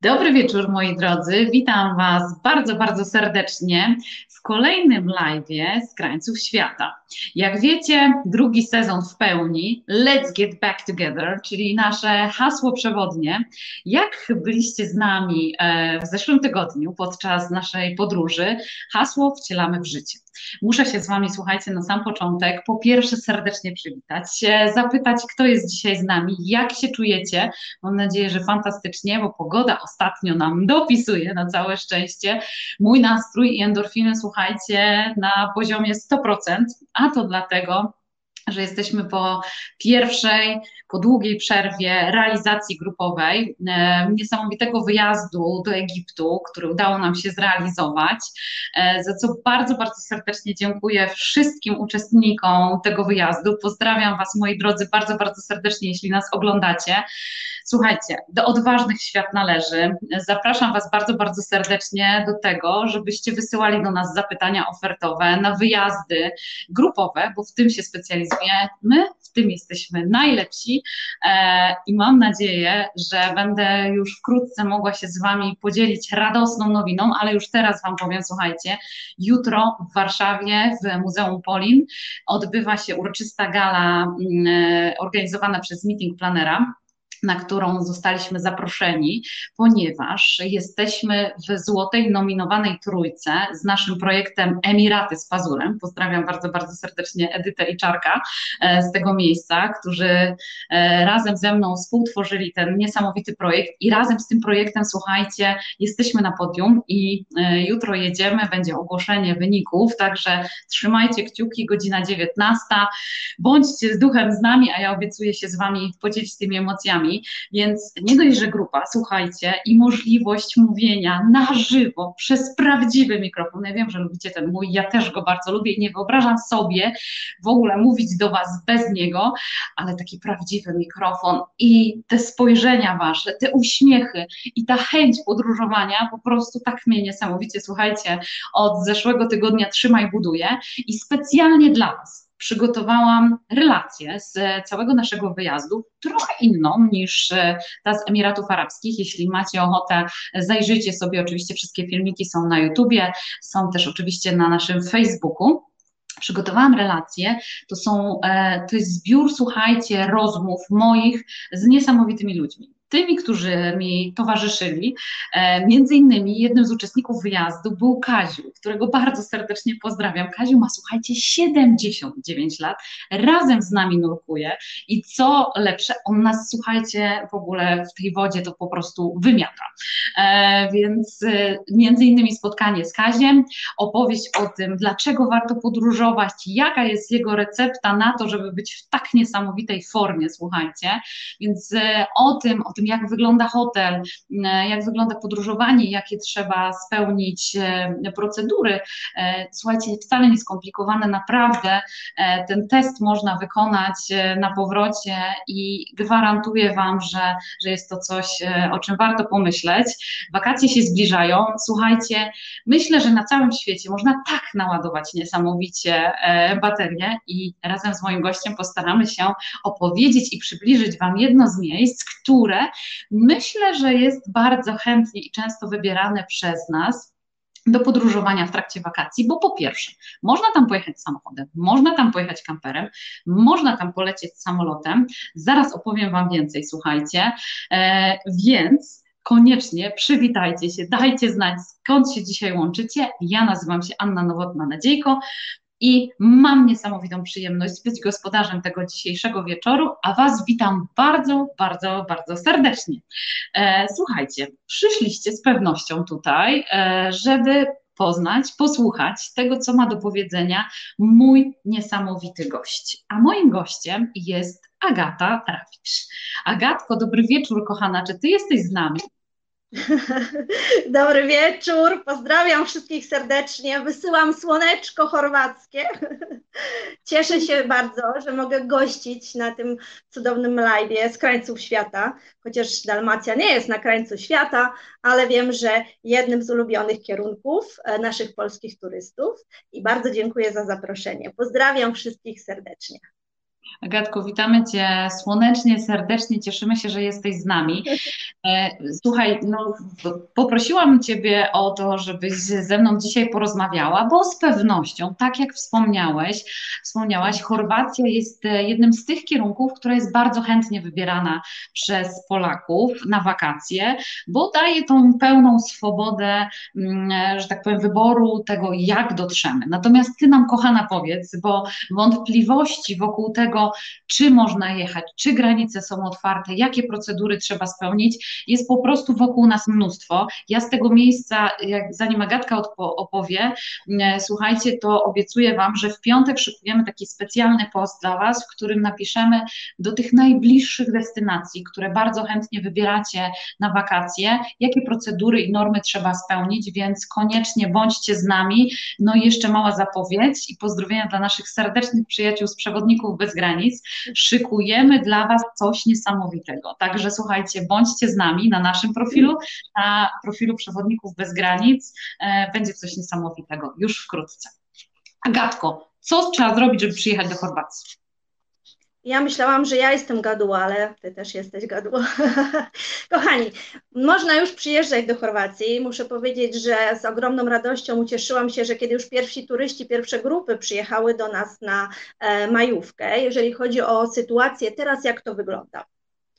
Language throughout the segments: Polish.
Dobry wieczór, moi drodzy. Witam Was bardzo, bardzo serdecznie w kolejnym live z krańców świata. Jak wiecie, drugi sezon w pełni Let's Get Back Together, czyli nasze hasło przewodnie. Jak byliście z nami e, w zeszłym tygodniu podczas naszej podróży, hasło wcielamy w życie. Muszę się z Wami, słuchajcie, na sam początek, po pierwsze serdecznie przywitać, zapytać, kto jest dzisiaj z nami, jak się czujecie. Mam nadzieję, że fantastycznie, bo pogoda ostatnio nam dopisuje na całe szczęście. Mój nastrój i endorfiny, słuchajcie, na poziomie 100%, a to dlatego, że jesteśmy po pierwszej, po długiej przerwie realizacji grupowej, e, niesamowitego wyjazdu do Egiptu, który udało nam się zrealizować, e, za co bardzo, bardzo serdecznie dziękuję wszystkim uczestnikom tego wyjazdu. Pozdrawiam Was, moi drodzy, bardzo, bardzo serdecznie, jeśli nas oglądacie. Słuchajcie, do odważnych świat należy. Zapraszam Was bardzo, bardzo serdecznie do tego, żebyście wysyłali do nas zapytania ofertowe na wyjazdy grupowe, bo w tym się specjalizujemy, w tym jesteśmy najlepsi e, i mam nadzieję, że będę już wkrótce mogła się z Wami podzielić radosną nowiną, ale już teraz Wam powiem, słuchajcie, jutro w Warszawie w Muzeum Polin odbywa się uroczysta gala mm, e, organizowana przez Meeting Planera na którą zostaliśmy zaproszeni, ponieważ jesteśmy w złotej nominowanej trójce z naszym projektem Emiraty z Pazurem. Pozdrawiam bardzo, bardzo serdecznie Edytę i Czarka e, z tego miejsca, którzy e, razem ze mną współtworzyli ten niesamowity projekt. I razem z tym projektem, słuchajcie, jesteśmy na podium i e, jutro jedziemy, będzie ogłoszenie wyników, także trzymajcie kciuki, godzina 19, bądźcie z duchem z nami, a ja obiecuję się z Wami podzielić tymi emocjami więc nie dość, że grupa, słuchajcie, i możliwość mówienia na żywo przez prawdziwy mikrofon. Ja wiem, że lubicie ten mój, ja też go bardzo lubię i nie wyobrażam sobie w ogóle mówić do Was bez niego, ale taki prawdziwy mikrofon i te spojrzenia Wasze, te uśmiechy i ta chęć podróżowania po prostu tak mnie niesamowicie, słuchajcie, od zeszłego tygodnia trzymaj buduje i specjalnie dla Was przygotowałam relację z całego naszego wyjazdu, trochę inną niż e, ta z Emiratów Arabskich. Jeśli macie ochotę, zajrzyjcie sobie, oczywiście wszystkie filmiki są na YouTubie, są też oczywiście na naszym Facebooku. Przygotowałam relacje, to są, e, to jest zbiór, słuchajcie, rozmów moich z niesamowitymi ludźmi tymi, którzy mi towarzyszyli. E, między innymi jednym z uczestników wyjazdu był Kaziu, którego bardzo serdecznie pozdrawiam. Kaziu ma, słuchajcie, 79 lat, razem z nami nurkuje i co lepsze, on nas, słuchajcie, w ogóle w tej wodzie to po prostu wymiata. E, więc e, między innymi spotkanie z Kaziem, opowieść o tym, dlaczego warto podróżować, jaka jest jego recepta na to, żeby być w tak niesamowitej formie, słuchajcie. Więc o tym, o tym, jak wygląda hotel, e, jak wygląda podróżowanie, jakie trzeba spełnić e, procedury. E, słuchajcie, wcale nie skomplikowane, naprawdę ten test można wykonać na powrocie i gwarantuję Wam, że, że jest to coś, o czym warto pomyśleć. Wakacje się zbliżają. Słuchajcie, myślę, że na całym świecie można tak naładować niesamowicie baterię i razem z moim gościem postaramy się opowiedzieć i przybliżyć Wam jedno z miejsc, które myślę, że jest bardzo chętnie i często wybierane przez nas do podróżowania w trakcie wakacji, bo po pierwsze, można tam pojechać samochodem, można tam pojechać kamperem, można tam polecieć samolotem. Zaraz opowiem Wam więcej, słuchajcie. E, więc koniecznie przywitajcie się, dajcie znać, skąd się dzisiaj łączycie. Ja nazywam się Anna Nowotna-Nadziejko i mam niesamowitą przyjemność być gospodarzem tego dzisiejszego wieczoru, a Was witam bardzo, bardzo, bardzo serdecznie. E, słuchajcie, przyszliście z pewnością tutaj, e, żeby poznać, posłuchać tego, co ma do powiedzenia mój niesamowity gość. A moim gościem jest Agata Rawicz. Agatko, dobry wieczór, kochana. Czy Ty jesteś z nami? Dobry wieczór, pozdrawiam wszystkich serdecznie, wysyłam słoneczko chorwackie. Cieszę się bardzo, że mogę gościć na tym cudownym live z krańców świata, chociaż Dalmacja nie jest na krańcu świata, ale wiem, że jednym z ulubionych kierunków e, naszych polskich turystów i bardzo dziękuję za zaproszenie. Pozdrawiam wszystkich serdecznie. Agatko, witamy Cię słonecznie, serdecznie, cieszymy się, że jesteś z nami. E, słuchaj, no, poprosiłam Ciebie o to, żebyś ze mną dzisiaj porozmawiała, bo z pewnością, tak jak wspomniałeś, wspomniałaś, Chorwacja jest e, jednym z tych kierunków, która jest bardzo chętnie wybierana przez Polaków na wakacje, bo daje tą pełną swobodę, mm, e, że tak powiem, wyboru tego, jak dotrzemy. Natomiast Ty nam, kochana, powiedz, bo wątpliwości wokół tego, czy można jechać, czy granice są otwarte, jakie procedury trzeba spełnić, jest po prostu wokół nas mnóstwo. Ja z tego miejsca, jak zanim Agatka opowie, mm, słuchajcie, to obiecuję Wam, że w piątek szykujemy taki specjalny post dla Was, w którym napiszemy do tych najbliższych destynacji, które bardzo chętnie wybieracie na wakacje, jakie procedury i normy trzeba spełnić, więc koniecznie bądźcie z nami. No i jeszcze mała zapowiedź i pozdrowienia dla naszych serdecznych przyjaciół z Przewodników Bez Granic, granic, szykujemy dla Was coś niesamowitego. Także słuchajcie, bądźcie z nami na naszym profilu, na profilu Przewodników Bez Granic. E, będzie coś niesamowitego już wkrótce. Agatko, co trzeba zrobić, żeby przyjechać do Chorwacji? Ja myślałam, że ja jestem gaduła, ale ty też jesteś gaduła. Kochani, można już przyjeżdżać do Chorwacji. Muszę powiedzieć, że z ogromną radością ucieszyłam się, że kiedy już pierwsi turyści, pierwsze grupy przyjechały do nas na e, majówkę, jeżeli chodzi o sytuację teraz, jak to wygląda.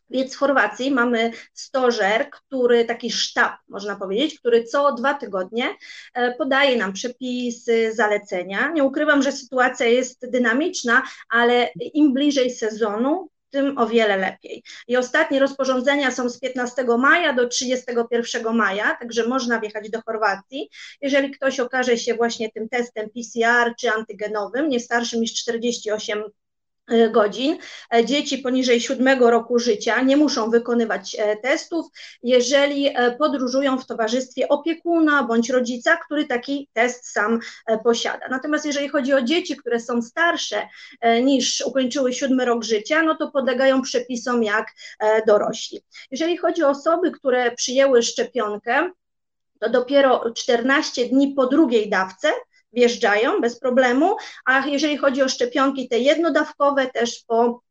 Więc w Chorwacji mamy stożer, który, taki sztab, można powiedzieć, który co dwa tygodnie e, podaje nam przepisy, zalecenia. Nie ukrywam, że sytuacja jest dynamiczna, ale im bliżej sezonu, tym o wiele lepiej. I ostatnie rozporządzenia są z 15 maja do 31 maja, także można wjechać do Chorwacji. Jeżeli ktoś okaże się właśnie tym testem PCR czy antygenowym, nie starszym niż 48 E, godzin. E, dzieci poniżej siódmego roku życia nie muszą wykonywać e, testów, jeżeli podróżują w towarzystwie opiekuna bądź rodzica, który taki test sam posiada. Natomiast jeżeli chodzi o dzieci, które są starsze niż ukończyły siódmy rok życia, no to podlegają przepisom jak dorośli. Jeżeli chodzi o osoby, które przyjęły szczepionkę, to dopiero 14 dni po drugiej dawce wjeżdżają bez problemu, a jeżeli chodzi o szczepionki te jednodawkowe, też po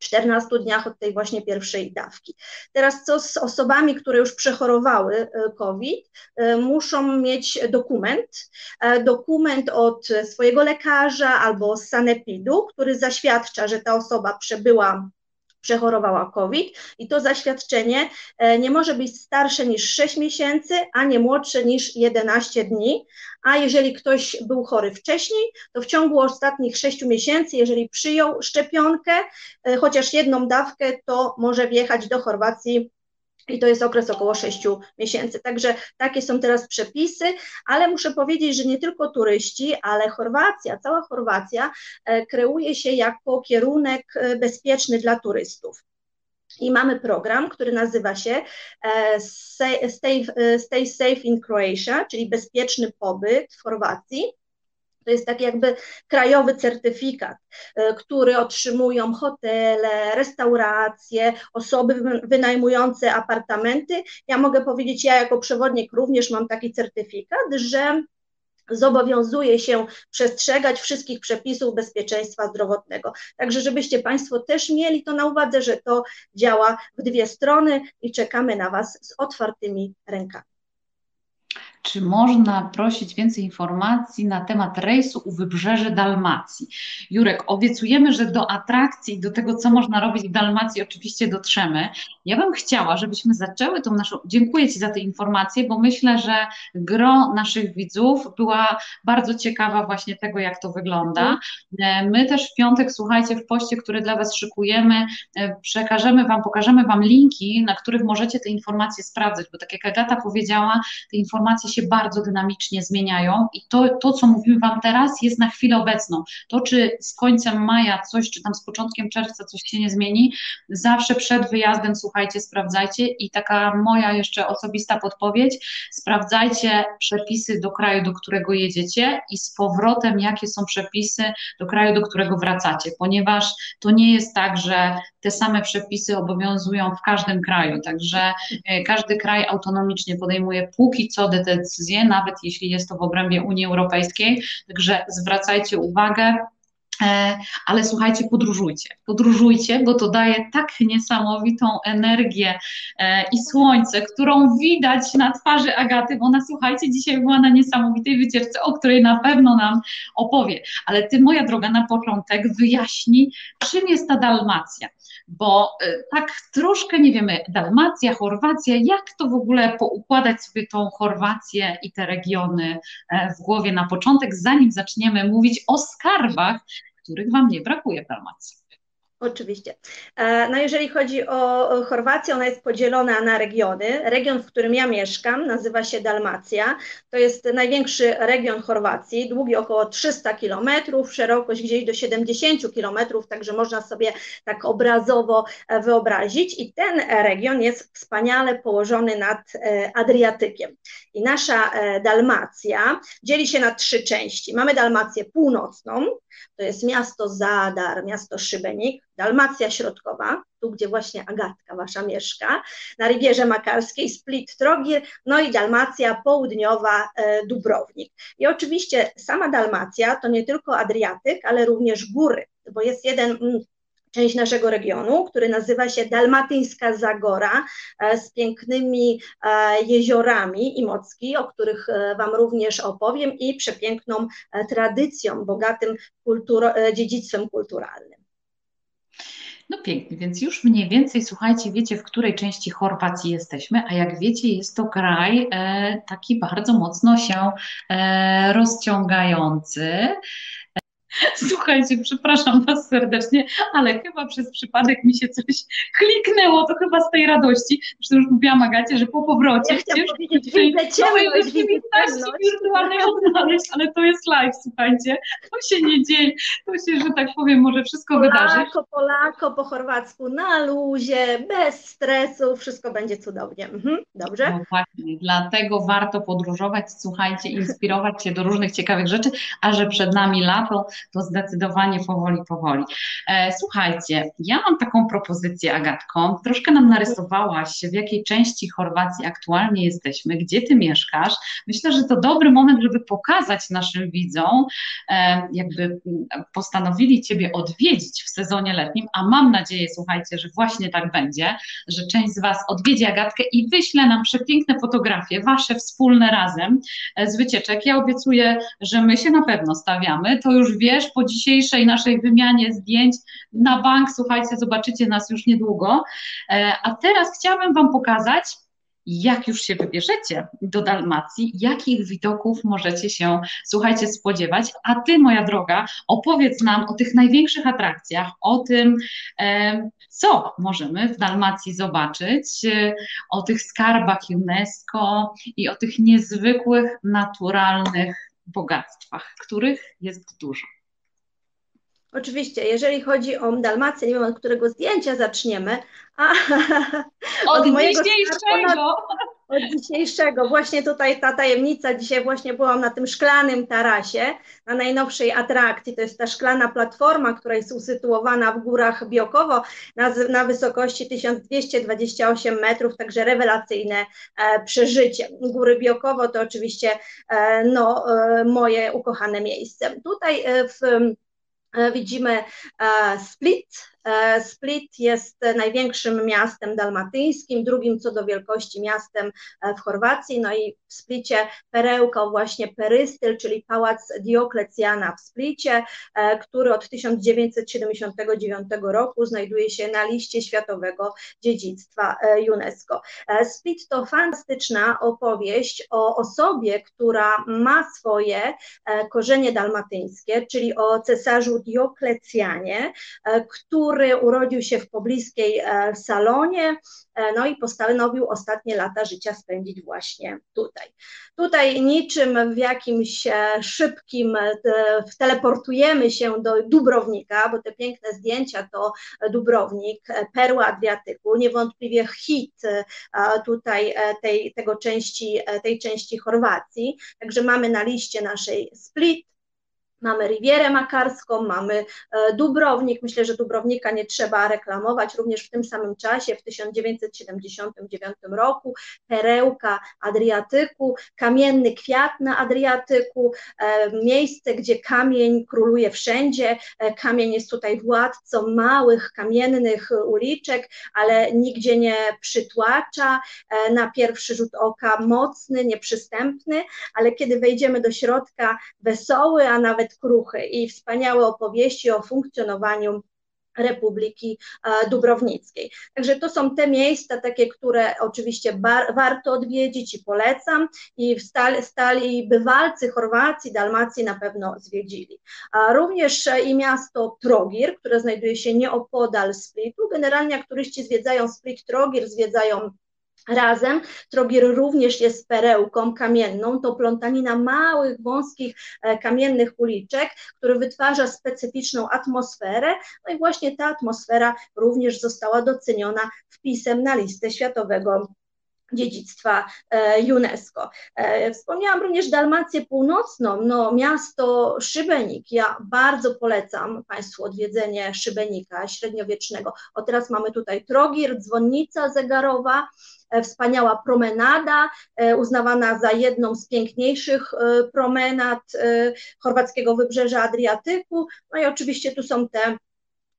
14 dniach od tej właśnie pierwszej dawki. Teraz co z osobami, które już przechorowały e, COVID, e, muszą mieć dokument, e, dokument od swojego lekarza albo z sanepidu, który zaświadcza, że ta osoba przebyła przechorowała COVID i to zaświadczenie e, nie może być starsze niż 6 miesięcy, a nie młodsze niż 11 dni. A jeżeli ktoś był chory wcześniej, to w ciągu ostatnich 6 miesięcy, jeżeli przyjął szczepionkę, e, chociaż jedną dawkę, to może wjechać do Chorwacji i to jest okres około 6 miesięcy. Także takie są teraz przepisy, ale muszę powiedzieć, że nie tylko turyści, ale Chorwacja, cała Chorwacja e, kreuje się jako kierunek e, bezpieczny dla turystów. I mamy program, który nazywa się e, Stay, Stay Safe in Croatia, czyli bezpieczny pobyt w Chorwacji. To jest taki jakby krajowy certyfikat, e, który otrzymują hotele, restauracje, osoby wynajmujące apartamenty. Ja mogę powiedzieć, ja jako przewodnik również mam taki certyfikat, że zobowiązuje się przestrzegać wszystkich przepisów bezpieczeństwa zdrowotnego. Także żebyście Państwo też mieli to na uwadze, że to działa w dwie strony i czekamy na Was z otwartymi rękami. Czy można prosić więcej informacji na temat rejsu u wybrzeży Dalmacji? Jurek, obiecujemy, że do atrakcji, do tego, co można robić w Dalmacji, oczywiście dotrzemy. Ja bym chciała, żebyśmy zaczęły tą naszą. Dziękuję Ci za te informacje, bo myślę, że gro naszych widzów była bardzo ciekawa właśnie tego, jak to wygląda. E, my też w piątek, słuchajcie, w poście, który dla Was szykujemy, e, przekażemy Wam, pokażemy Wam linki, na których możecie te informacje sprawdzać, bo tak jak Agata powiedziała, te informacje się bardzo dynamicznie zmieniają i to, to, co mówimy Wam teraz, jest na chwilę obecną. To, czy z końcem maja coś, czy tam z początkiem czerwca coś się nie zmieni, zawsze przed wyjazdem, słuchajcie, sprawdzajcie. I taka moja jeszcze osobista podpowiedź, sprawdzajcie przepisy do kraju, do którego jedziecie i z powrotem, jakie są przepisy do kraju, do którego wracacie, ponieważ to nie jest tak, że te same przepisy obowiązują w każdym kraju, także e, każdy kraj autonomicznie podejmuje póki co decyzje, nawet jeśli jest to w obrębie Unii Europejskiej, także zwracajcie uwagę, ale słuchajcie, podróżujcie, podróżujcie, bo to daje tak niesamowitą energię e, i słońce, którą widać na twarzy Agaty, bo ona, słuchajcie, dzisiaj była na niesamowitej wycieczce, o której na pewno nam opowie. Ale ty, moja droga, na początek wyjaśnij, czym jest ta Dalmacja, bo e, tak troszkę nie wiemy, Dalmacja, Chorwacja, jak to w ogóle poukładać sobie tą Chorwację i te regiony w głowie na początek, zanim zaczniemy mówić o skarbach, których Wam nie brakuje w Dalmacji. Oczywiście. E, no jeżeli chodzi o Chorwację, ona jest podzielona na regiony. Region, w którym ja mieszkam, nazywa się Dalmacja. To jest największy region Chorwacji, długi około 300 kilometrów, szerokość gdzieś do 70 kilometrów, także można sobie tak obrazowo e, wyobrazić. I ten region jest wspaniale położony nad e, Adriatykiem. I nasza Dalmacja dzieli się na trzy części. Mamy Dalmację północną, to jest miasto Zadar, miasto Szybenik, Dalmacja Środkowa, tu gdzie właśnie Agatka wasza mieszka, na Rivierze Makarskiej, Split Trogir, no i Dalmacja Południowa, e, Dubrownik. I oczywiście sama Dalmacja to nie tylko Adriatyk, ale również góry, bo jest jeden mm, część naszego regionu, który nazywa się Dalmatyńska Zagora e, z pięknymi e, jeziorami i mocki, o których e, Wam również opowiem i przepiękną tradycją, bogatym kulturo, dziedzictwem kulturalnym. No pięknie, więc już mniej więcej słuchajcie, wiecie w której części Chorwacji jesteśmy, a jak wiecie jest to kraj e, taki bardzo mocno się e, rozciągający. Słuchajcie, przepraszam Was serdecznie, ale chyba przez przypadek mi się coś kliknęło, to chyba z tej radości. Zresztą już mówiłam Agacie, że po powrocie ja ciężko dzisiaj całej rzeczywistości wirtualnej odnaleźć, ale to jest live, słuchajcie. To się nie dzieje, to się, że tak powiem, może wszystko wydarzy. Polako, Polako, po chorwacku, na luzie, bez stresu, wszystko będzie cudownie. Mhm, dobrze? No właśnie, dlatego warto podróżować, słuchajcie, inspirować się do różnych ciekawych rzeczy, a że przed nami lato, to zdecydowanie powoli, powoli. E, słuchajcie, ja mam taką propozycję, Agatko. Troszkę nam narysowałaś, w jakiej części Chorwacji aktualnie jesteśmy, gdzie ty mieszkasz. Myślę, że to dobry moment, żeby pokazać naszym widzom, e, jakby postanowili Ciebie odwiedzić w sezonie letnim, a mam nadzieję, słuchajcie, że właśnie tak będzie, że część z Was odwiedzi Agatkę i wyśle nam przepiękne fotografie, Wasze wspólne razem e, z wycieczek. Ja obiecuję, że my się na pewno stawiamy, to już wiesz, po dzisiejszej naszej wymianie zdjęć na bank, słuchajcie, zobaczycie nas już niedługo. E, a teraz chciałabym Wam pokazać, jak już się wybierzecie do Dalmacji, jakich widoków możecie się, słuchajcie, spodziewać. A Ty, moja droga, opowiedz nam o tych największych atrakcjach, o tym, e, co możemy w Dalmacji zobaczyć, e, o tych skarbach UNESCO i o tych niezwykłych, naturalnych bogactwach, których jest dużo. Oczywiście, jeżeli chodzi o Dalmację, nie wiem od którego zdjęcia zaczniemy. A, od, od dzisiejszego. Od dzisiejszego. Właśnie tutaj ta tajemnica. Dzisiaj właśnie byłam na tym szklanym tarasie, na najnowszej atrakcji. To jest ta szklana platforma, która jest usytuowana w górach Biokowo na, na wysokości 1228 metrów, także rewelacyjne e, przeżycie. Góry Biokowo to oczywiście e, no, e, moje ukochane miejsce. Tutaj e, w E, widzimy e, Split, E, Split jest największym miastem dalmatyńskim, drugim co do wielkości miastem e, w Chorwacji, no i w Splicie perełką właśnie Perystyl, czyli Pałac Dioklecjana w Splicie, e, który od 1979 roku znajduje się na liście Światowego Dziedzictwa UNESCO. Split to fantastyczna opowieść o osobie, która ma swoje korzenie dalmatyńskie, czyli o cesarzu Dioklecjanie, który który urodził się w pobliskiej e, salonie, e, no i postanowił ostatnie lata życia spędzić właśnie tutaj. Tutaj niczym w jakimś e, szybkim teleportujemy się do Dubrownika, bo te piękne zdjęcia to Dubrownik, perła Adriatyku, niewątpliwie hit tutaj tej, tego części, tej części Chorwacji. Także mamy na liście naszej Split, Mamy Rivierę Makarską, mamy e, Dubrownik. Myślę, że Dubrownika nie trzeba reklamować. Również w tym samym czasie, w 1979 roku, perełka Adriatyku, kamienny kwiat na Adriatyku, e, miejsce, gdzie kamień króluje wszędzie. E, kamień jest tutaj władcą małych, kamiennych uliczek, ale nigdzie nie przytłacza. Na pierwszy rzut oka mocny, nieprzystępny, ale kiedy wejdziemy do środka, wesoły, a nawet kruchy i wspaniałe opowieści o funkcjonowaniu Republiki e, Dubrownickiej. Także to są te miejsca, takie, które oczywiście bar, warto odwiedzić i polecam i stali, stali bywalcy Chorwacji, Dalmacji na pewno zwiedzili. Również i miasto Trogir, które znajduje się nieopodal Splitu. Generalnie jak turyści zwiedzają Split Trogir, zwiedzają Razem Trogir również jest perełką kamienną, to plątanina małych, wąskich, e, kamiennych uliczek, który wytwarza specyficzną atmosferę. No i właśnie ta atmosfera również została doceniona wpisem na listę światowego dziedzictwa e, UNESCO. E, wspomniałam również Dalmację Północną, no miasto Szybenik. Ja bardzo polecam Państwu odwiedzenie Szybenika średniowiecznego. O teraz mamy tutaj Trogir, dzwonnica zegarowa, E, wspaniała promenada, uznawana za jedną z piękniejszych promenad chorwackiego wybrzeża Adriatyku. No i oczywiście tu są te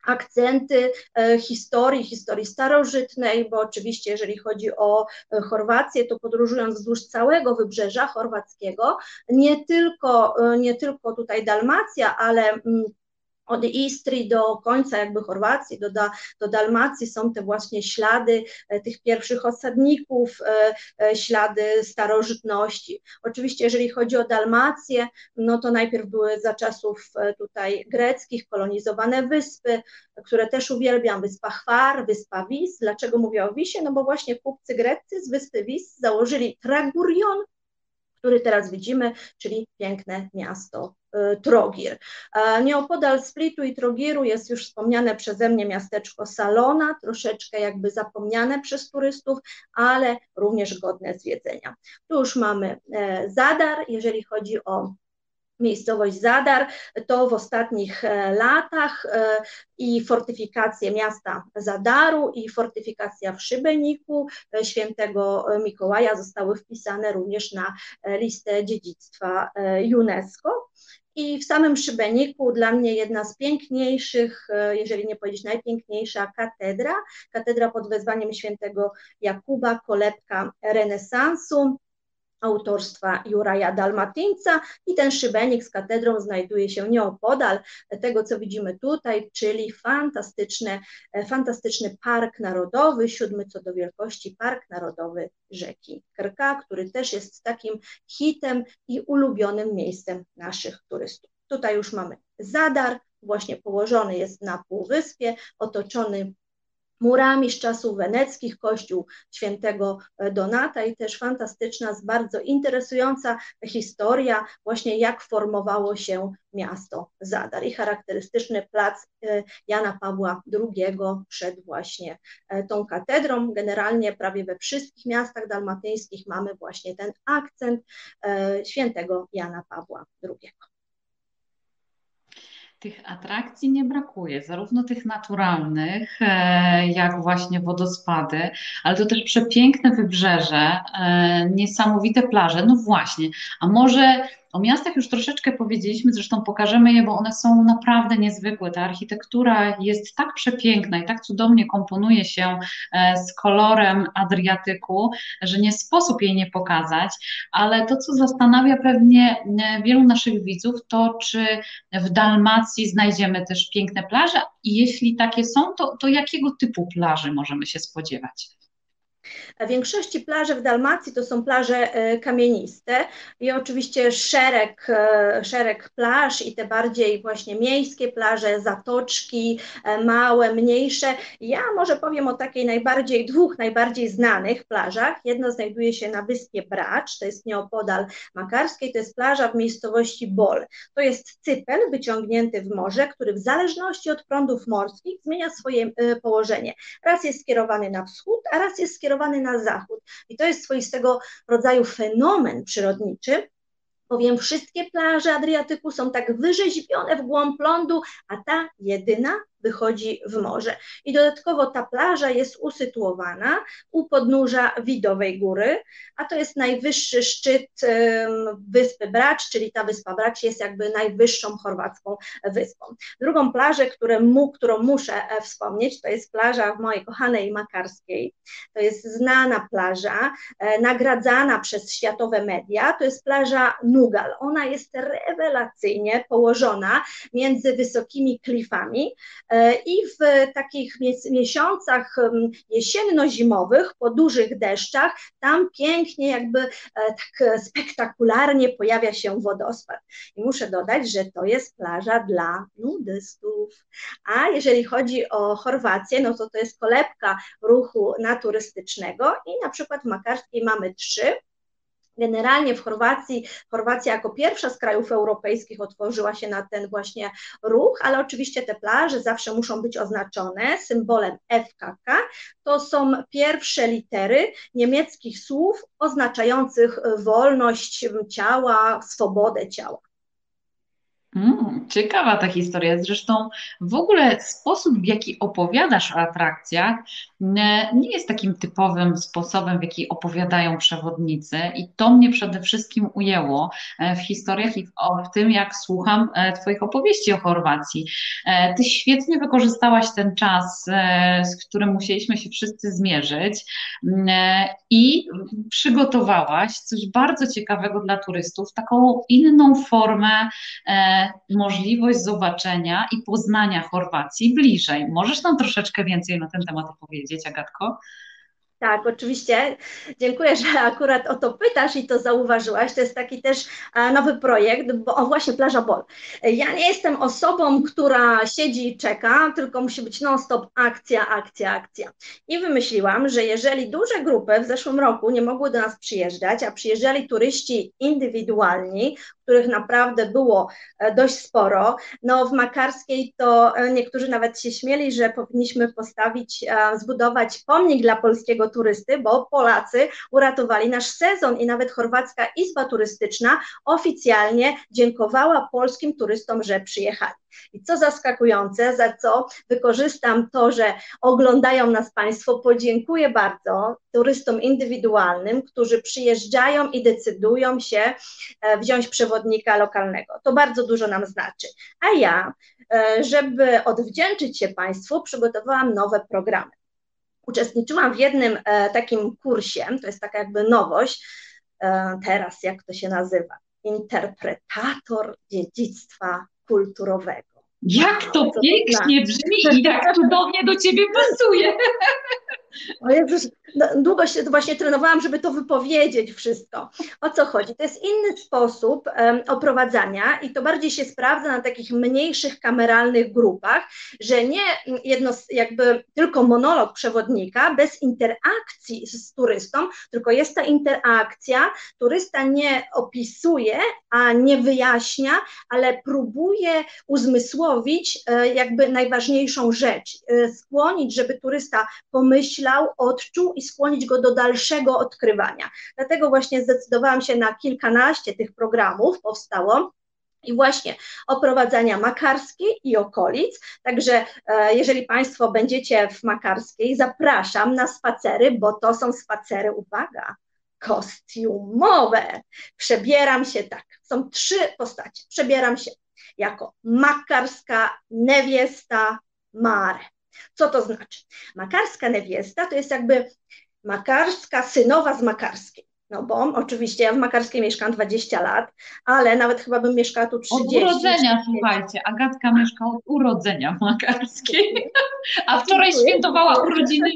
akcenty historii, historii starożytnej, bo oczywiście jeżeli chodzi o Chorwację, to podróżując wzdłuż całego wybrzeża chorwackiego, nie tylko, nie tylko tutaj Dalmacja, ale mm, od Istrii do końca jakby Chorwacji, do, do Dalmacji są te właśnie ślady e, tych pierwszych osadników, e, e, ślady starożytności. Oczywiście jeżeli chodzi o Dalmację, no to najpierw były za czasów tutaj greckich kolonizowane wyspy, które też uwielbiam, wyspa Chwar, wyspa Wis. Dlaczego mówię o Wisie? No bo właśnie kupcy greccy z wyspy Wis założyli Tragurion, który teraz widzimy, czyli piękne miasto Trogir. Nieopodal Splitu i Trogiru jest już wspomniane przeze mnie miasteczko Salona, troszeczkę jakby zapomniane przez turystów, ale również godne zwiedzenia. Tu już mamy e, Zadar, jeżeli chodzi o miejscowość Zadar, to w ostatnich e, latach e, i fortyfikacje miasta Zadaru i fortyfikacja w Szybeniku e, świętego Mikołaja zostały wpisane również na listę dziedzictwa UNESCO. I w samym Szybeniku dla mnie jedna z piękniejszych, jeżeli nie powiedzieć najpiękniejsza, katedra, katedra pod wezwaniem świętego Jakuba, kolebka renesansu autorstwa Juraja Dalmatyńca i ten szybenik z katedrą znajduje się nieopodal tego, co widzimy tutaj, czyli fantastyczny, fantastyczny park narodowy, siódmy co do wielkości Park Narodowy Rzeki Krka, który też jest takim hitem i ulubionym miejscem naszych turystów. Tutaj już mamy Zadar, właśnie położony jest na półwyspie, otoczony murami z czasów weneckich, kościół świętego e, Donata i też fantastyczna, bardzo interesująca historia właśnie jak formowało się miasto Zadar i charakterystyczny plac e, Jana Pawła II przed właśnie e, tą katedrą. Generalnie prawie we wszystkich miastach dalmatyńskich mamy właśnie ten akcent świętego Jana Pawła II tych atrakcji nie brakuje, zarówno tych naturalnych, e, jak właśnie wodospady, ale to też przepiękne wybrzeże, e, niesamowite plaże. No właśnie, a może o miastach już troszeczkę powiedzieliśmy, zresztą pokażemy je, bo one są naprawdę niezwykłe. Ta architektura jest tak przepiękna i tak cudownie komponuje się e, z kolorem Adriatyku, że nie sposób jej nie pokazać, ale to, co zastanawia pewnie e, wielu naszych widzów, to czy w Dalmacji znajdziemy też piękne plaże i jeśli takie są, to, to jakiego typu plaży możemy się spodziewać? W większości plaży w Dalmacji to są plaże e, kamieniste i oczywiście szereg, e, szereg plaż i te bardziej właśnie miejskie plaże, zatoczki, e, małe, mniejsze. Ja może powiem o takiej najbardziej, dwóch najbardziej znanych plażach. Jedna znajduje się na wyspie Bracz, to jest nieopodal Makarskiej, to jest plaża w miejscowości Bol. To jest cypel wyciągnięty w morze, który w zależności od prądów morskich zmienia swoje położenie. Raz jest skierowany na wschód, a raz jest skierowany na zachód. I to jest swoistego rodzaju fenomen przyrodniczy, bowiem wszystkie plaże Adriatyku są tak wyrzeźbione w głąb lądu, a ta jedyna wychodzi w morze. I dodatkowo ta plaża jest usytuowana u podnóża Widowej Góry, a to jest najwyższy szczyt wyspy Bracz, czyli ta wyspa Bracz jest jakby najwyższą chorwacką wyspą. Drugą plażę, mu, którą muszę e, wspomnieć, to jest plaża w mojej kochanej Makarskiej. To jest znana plaża, e, nagradzana przez światowe media. To jest plaża Nugal. Ona jest rewelacyjnie położona między wysokimi klifami. E, I w takich miesiącach jesienno-zimowych, po dużych deszczach, tam pięknie, jakby e, tak spektakularnie pojawia się wodospad. I muszę dodać, że to jest plaża dla nudystów. A jeżeli chodzi o Chorwację, no to to jest kolebka ruchu naturystycznego i na przykład w Makarskiej mamy trzy Generalnie w Chorwacji, Chorwacja jako pierwsza z krajów europejskich otworzyła się na ten właśnie ruch, ale oczywiście te plaże zawsze muszą być oznaczone symbolem FKK. To są pierwsze litery niemieckich słów oznaczających wolność ciała, swobodę ciała. Mm, ciekawa ta historia. Zresztą w ogóle sposób, w jaki opowiadasz o atrakcjach, nie jest takim typowym sposobem, w jaki opowiadają przewodnicy, i to mnie przede wszystkim ujęło e, w historiach i w, tym, jak słucham e, Twoich opowieści o Chorwacji. E, ty świetnie wykorzystałaś ten czas, z którym musieliśmy się wszyscy zmierzyć, i przygotowałaś coś bardzo ciekawego dla turystów, taką inną formę możliwość zobaczenia i poznania Chorwacji bliżej. Możesz nam troszeczkę więcej na ten temat opowiedzieć, Agatko? Tak, oczywiście. Dziękuję, że akurat o to pytasz i to zauważyłaś. To jest taki też nowy projekt, bo o właśnie Plaża Bol. Ja nie jestem osobą, która siedzi i czeka, tylko musi być non-stop akcja, akcja, akcja. I wymyśliłam, że jeżeli duże grupy w zeszłym roku nie mogły do nas przyjeżdżać, a przyjeżdżali turyści indywidualni, których naprawdę było e, dość sporo. No w Makarskiej to e, niektórzy nawet się śmieli, że powinniśmy postawić, e, zbudować pomnik dla polskiego turysty, bo Polacy uratowali nasz sezon i nawet Chorwacka Izba Turystyczna oficjalnie dziękowała polskim turystom, że przyjechali. I co zaskakujące, za co wykorzystam to, że oglądają nas Państwo, podziękuję bardzo turystom indywidualnym, którzy przyjeżdżają i decydują się e, wziąć przewodnika lokalnego. To bardzo dużo nam znaczy. A ja, e, żeby odwdzięczyć się Państwu, przygotowałam nowe programy. Uczestniczyłam w jednym e, takim kursie, to jest taka jakby nowość, teraz jak to się nazywa, interpretator dziedzictwa kulturowego. Jak to pięknie brzmi i jak cudownie do ciebie pasuje. O Jezus, no, długo się właśnie trenowałam, żeby to wypowiedzieć wszystko. O co chodzi? To jest inny sposób um, oprowadzania i to bardziej się sprawdza na takich mniejszych kameralnych grupach, że nie jedno jakby tylko monolog przewodnika bez interakcji z, turystą, tylko jest ta interakcja, turysta nie opisuje, a nie wyjaśnia, ale próbuje uzmysłowić e, jakby najważniejszą rzecz, e, skłonić, żeby turysta pomyślał, odczuł i skłonić go do dalszego odkrywania. Dlatego właśnie zdecydowałam się na kilkanaście tych programów, powstało. I właśnie oprowadzania makarskiej i okolic. Także e, jeżeli Państwo będziecie w makarskiej, zapraszam na spacery, bo to są spacery, uwaga, kostiumowe. Przebieram się tak. Są trzy postacie. Przebieram się jako makarska niewiesta Mare. Co to znaczy? Makarska niewiesta to jest jakby makarska synowa z makarskiej. No bo oczywiście ja w Makarskiej mieszkam 20 lat, ale nawet chyba bym mieszkała tu 30. Od urodzenia, słuchajcie, Agatka mieszka od urodzenia w Makarskiej, a wczoraj świętowała urodziny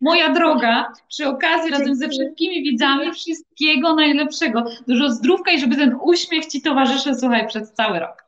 moja droga. Przy okazji razem ze wszystkimi widzami wszystkiego najlepszego. Dużo zdrówka i żeby ten uśmiech Ci towarzyszy, słuchaj, przez cały rok.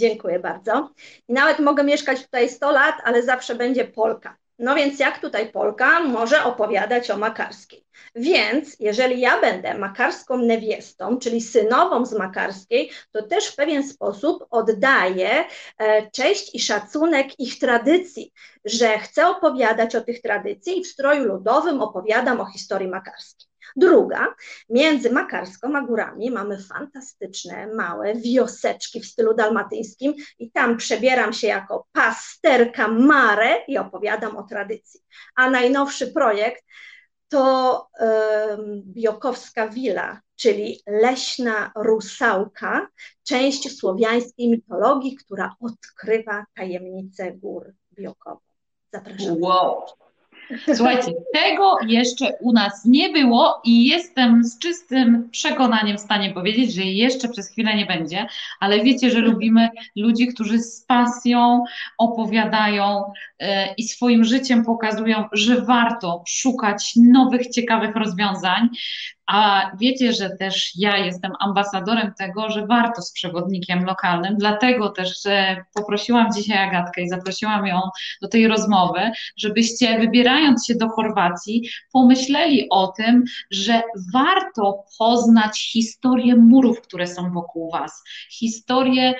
Dziękuję bardzo. I nawet mogę mieszkać tutaj 100 lat, ale zawsze będzie Polka. No więc jak tutaj Polka może opowiadać o Makarskiej? Więc jeżeli ja będę makarską niewiestą, czyli synową z Makarskiej, to też w pewien sposób oddaję e, cześć i szacunek ich tradycji, że chcę opowiadać o tych tradycji i w stroju ludowym opowiadam o historii makarskiej. Druga, między Makarską a górami mamy fantastyczne, małe wioseczki w stylu dalmatyńskim i tam przebieram się jako pasterka Mare i opowiadam o tradycji. A najnowszy projekt to um, Biokowska Wila, czyli leśna rusałka, część słowiańskiej mitologii, która odkrywa tajemnicę gór Biokowa. Zapraszam. Wow. Słuchajcie, tego jeszcze u nas nie było i jestem z czystym przekonaniem w stanie powiedzieć, że jeszcze przez chwilę nie będzie, ale wiecie, że lubimy ludzi, którzy z pasją opowiadają e, i swoim życiem pokazują, że warto szukać nowych, ciekawych rozwiązań. A wiecie, że też ja jestem ambasadorem tego, że warto z przewodnikiem lokalnym, dlatego też poprosiłam dzisiaj Agatkę i zaprosiłam ją do tej rozmowy, żebyście wybierając się do Chorwacji, pomyśleli o tym, że warto poznać historię murów, które są wokół Was, historię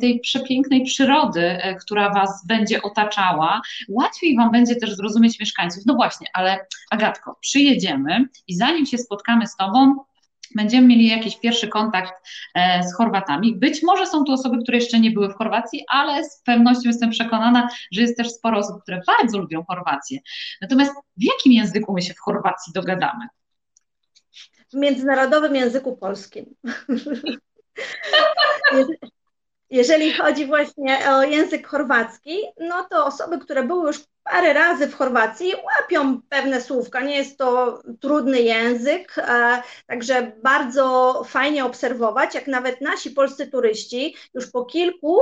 tej przepięknej przyrody, e, która Was będzie otaczała. Łatwiej Wam będzie też zrozumieć mieszkańców. No właśnie, ale Agatko, przyjedziemy i zanim się spotkamy z Tobą, będziemy mieli jakiś pierwszy kontakt e, z Chorwatami. Być może są to osoby, które jeszcze nie były w Chorwacji, ale z pewnością jestem przekonana, że jest też sporo osób, które bardzo lubią Chorwację. Natomiast w jakim języku my się w Chorwacji dogadamy? W międzynarodowym języku polskim. Jeżeli chodzi właśnie o język chorwacki, no to osoby, które były już parę razy w Chorwacji łapią pewne słówka. Nie jest to trudny język, e, także bardzo fajnie obserwować, jak nawet nasi polscy turyści już po kilku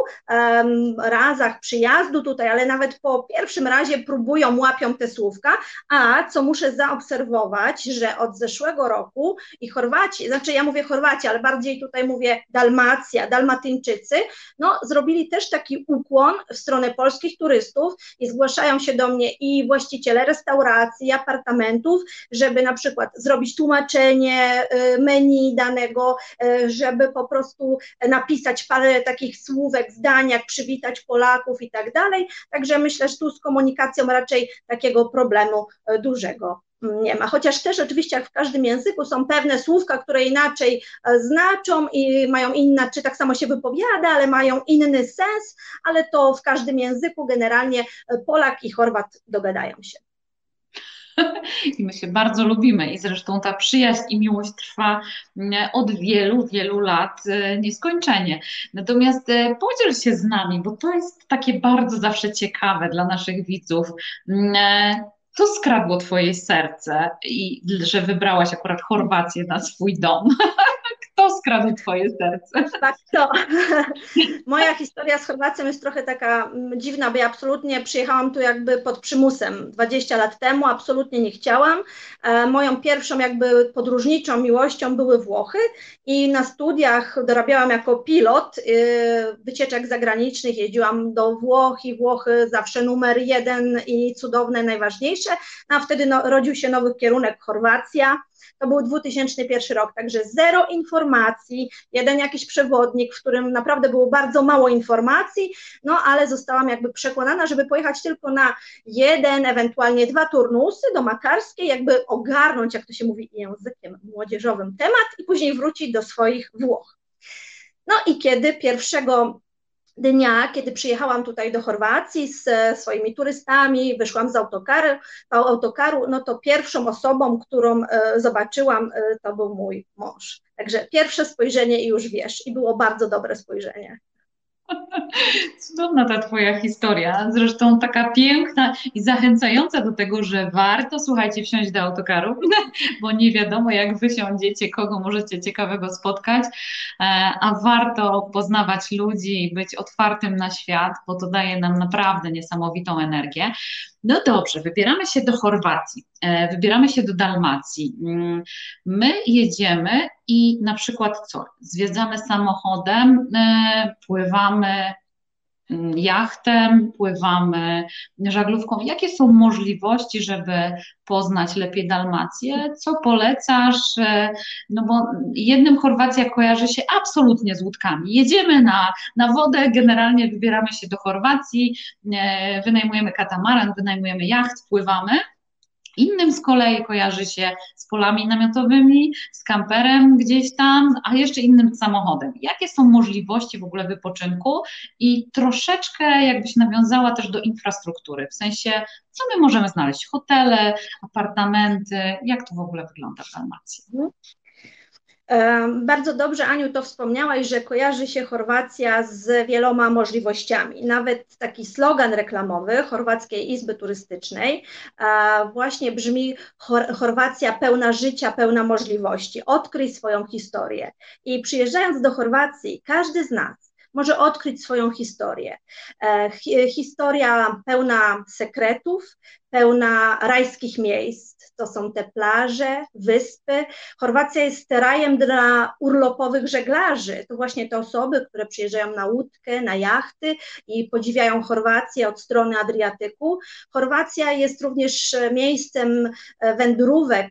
razach przyjazdu tutaj, ale nawet po pierwszym razie próbują, łapią te słówka, a co muszę zaobserwować, że od zeszłego roku i Chorwaci, znaczy ja mówię Chorwaci, ale bardziej tutaj mówię Dalmacja, Dalmatyńczycy, no zrobili też taki ukłon w stronę polskich turystów i zgłaszają się się do mnie i właściciele restauracji, apartamentów, żeby na przykład zrobić tłumaczenie y, menu danego, y, żeby po prostu napisać parę takich słówek, zdań, jak przywitać Polaków i tak dalej. Także myślę, że tu z komunikacją raczej takiego problemu y, dużego nie ma. Chociaż też oczywiście jak w każdym języku są pewne słówka, które inaczej e, znaczą i mają inna, czy tak samo się wypowiada, ale mają inny sens, ale to w każdym języku generalnie e, Polak i Chorwat dogadają się. I my się bardzo lubimy i zresztą ta przyjaźń i miłość trwa mm, od wielu, wielu lat e, nieskończenie. Natomiast podziel się z nami, bo to jest takie bardzo zawsze ciekawe dla naszych widzów co skradło twoje serce i że wybrałaś akurat Chorwację na swój dom? Kto skradł twoje serce? Tak, to. Moja historia z Chorwacją jest trochę taka mm, dziwna, bo ja absolutnie przyjechałam tu jakby pod przymusem 20 lat temu, absolutnie nie chciałam. E, moją pierwszą jakby podróżniczą miłością były Włochy i na studiach dorabiałam jako pilot y, wycieczek zagranicznych, jeździłam do Włoch i Włochy zawsze numer jeden i cudowne, najważniejsze, no a wtedy no, rodził się nowy kierunek Chorwacja, to był 2001 rok, także zero informacji, jeden jakiś przewodnik, w którym naprawdę było bardzo mało informacji, no ale zostałam jakby przekonana, żeby pojechać tylko na jeden, ewentualnie dwa turnusy do Makarskiej, jakby ogarnąć, jak to się mówi językiem młodzieżowym, temat i później wrócić do swoich Włoch. No i kiedy pierwszego dnia, kiedy przyjechałam tutaj do Chorwacji z swoimi turystami, wyszłam z autokaru, autokaru no to pierwszą osobą, którą e, zobaczyłam, e, to był mój mąż. Także pierwsze spojrzenie i już wiesz, i było bardzo dobre spojrzenie. Cudowna ta Twoja historia, zresztą taka piękna i zachęcająca do tego, że warto, słuchajcie, wsiąść do autokaru, bo nie wiadomo, jak wysiądziecie, kogo możecie ciekawego spotkać, e, a warto poznawać ludzi i być otwartym na świat, bo to daje nam naprawdę niesamowitą energię. No dobrze, wybieramy się do Chorwacji, e, wybieramy się do Dalmacji. Mm, my jedziemy i na przykład co? Zwiedzamy samochodem, e, pływamy Mm, jachtem, pływamy żaglówką. Jakie są możliwości, żeby poznać lepiej Dalmację? Co polecasz? E, no bo jednym Chorwacja kojarzy się absolutnie z łódkami. Jedziemy na, na wodę, generalnie wybieramy się do Chorwacji, e, wynajmujemy katamaran, wynajmujemy jacht, pływamy. Innym z kolei kojarzy się z polami namiotowymi, z kamperem gdzieś tam, a jeszcze innym samochodem. Jakie są możliwości w ogóle wypoczynku i troszeczkę jakbyś nawiązała też do infrastruktury, w sensie co my możemy znaleźć? Hotele, apartamenty, jak to w ogóle wygląda w Dalmacji? Bardzo dobrze, Aniu, to wspomniałaś, że kojarzy się Chorwacja z wieloma możliwościami. Nawet taki slogan reklamowy Chorwackiej Izby Turystycznej właśnie brzmi Chorwacja pełna życia, pełna możliwości. Odkryj swoją historię. I przyjeżdżając do Chorwacji, każdy z nas może odkryć swoją historię. E, historia pełna sekretów, pełna rajskich miejsc. To są te plaże, wyspy. Chorwacja jest rajem dla urlopowych żeglarzy. To właśnie te osoby, które przyjeżdżają na łódkę, na jachty i podziwiają Chorwację od strony Adriatyku. Chorwacja jest również miejscem wędrówek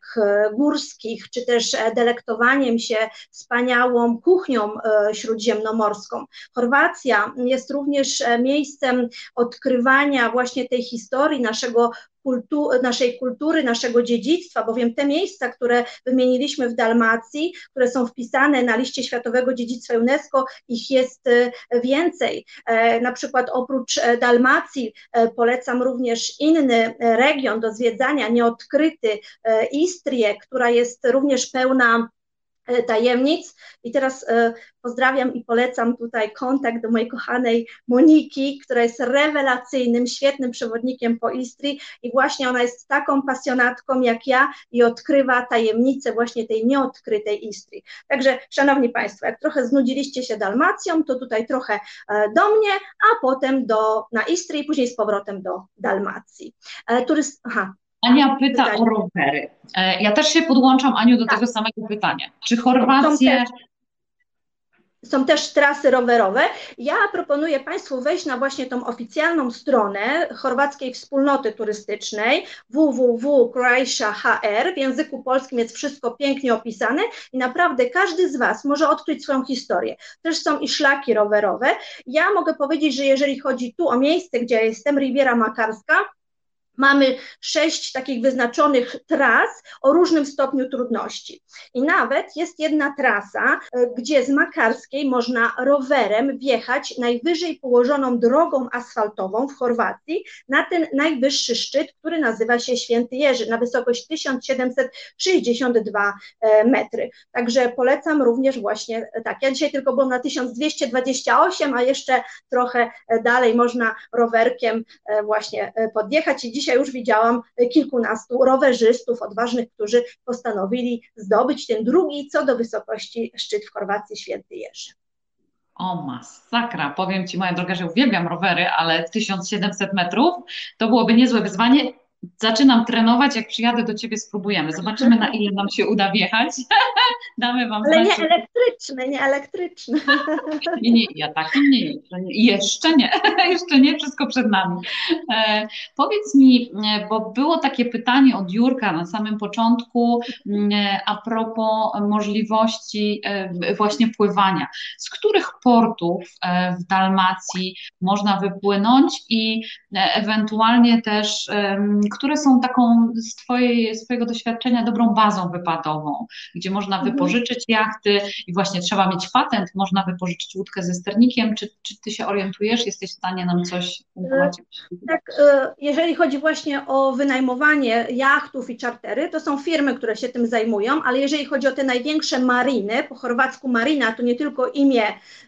górskich, czy też delektowaniem się wspaniałą kuchnią e, śródziemnomorską. Chorwacja jest również miejscem odkrywania właśnie tej historii naszego kultu naszej kultury, naszego dziedzictwa, bowiem te miejsca, które wymieniliśmy w Dalmacji, które są wpisane na liście Światowego Dziedzictwa UNESCO, ich jest e, więcej. E, na przykład oprócz e, Dalmacji polecam również inny region do zwiedzania, nieodkryty Istrię, która jest również pełna tajemnic. I teraz e, pozdrawiam i polecam tutaj kontakt do mojej kochanej Moniki, która jest rewelacyjnym, świetnym przewodnikiem po Istrii i właśnie ona jest taką pasjonatką jak ja i odkrywa tajemnice właśnie tej nieodkrytej Istrii. Także, szanowni Państwo, jak trochę znudziliście się Dalmacją, to tutaj trochę e, do mnie, a potem do, na Istrii, później z powrotem do Dalmacji. Turyst, aha, Ania pyta pytanie. o rowery. E, ja też się podłączam, Aniu, do tak. tego samego pytania. Czy Chorwację... Są też trasy rowerowe. Ja proponuję Państwu wejść na właśnie tą oficjalną stronę chorwackiej wspólnoty turystycznej www.croatia.hr. W języku polskim jest wszystko pięknie opisane i naprawdę każdy z Was może odkryć swoją historię. Też są i szlaki rowerowe. Ja mogę powiedzieć, że jeżeli chodzi tu o miejsce, gdzie ja jestem, Riviera Makarska, mamy sześć takich wyznaczonych tras o różnym stopniu trudności. I nawet jest jedna trasa, e, gdzie z Makarskiej można rowerem wjechać najwyżej położoną drogą asfaltową w Chorwacji na ten najwyższy szczyt, który nazywa się Święty Jerzy, na wysokość 1762 e, metry. Także polecam również właśnie tak. Ja dzisiaj tylko byłam na 1228, a jeszcze trochę e, dalej można rowerkiem właśnie podjechać i dzisiaj dzisiaj już widziałam kilkunastu rowerzystów odważnych, którzy postanowili zdobyć ten drugi co do wysokości szczyt w Chorwacji Święty Jerzy. O masakra, powiem Ci moja droga, że uwielbiam rowery, ale 1700 metrów to byłoby niezłe wyzwanie Zaczynam trenować, jak przyjadę do ciebie, spróbujemy. Zobaczymy, na ile nam się uda wjechać. Damy wam Ale nie elektryczne, nie elektryczne. Nie, nie, ja taki nie, jeszcze nie, jeszcze nie, wszystko przed nami. E, powiedz mi, e, bo było takie pytanie od Jurka na samym początku mm, e, a propos możliwości e, właśnie pływania. Z których portów w Dalmacji można wypłynąć i ewentualnie też które są taką z, twojej, z Twojego doświadczenia dobrą bazą wypadową, gdzie można mhm. wypożyczyć jachty i właśnie trzeba mieć patent, można wypożyczyć łódkę ze sternikiem. Czy, czy Ty się orientujesz? Jesteś w stanie nam coś e, Tak, e, jeżeli chodzi właśnie o wynajmowanie jachtów i czartery, to są firmy, które się tym zajmują, ale jeżeli chodzi o te największe mariny, po chorwacku marina to nie tylko imię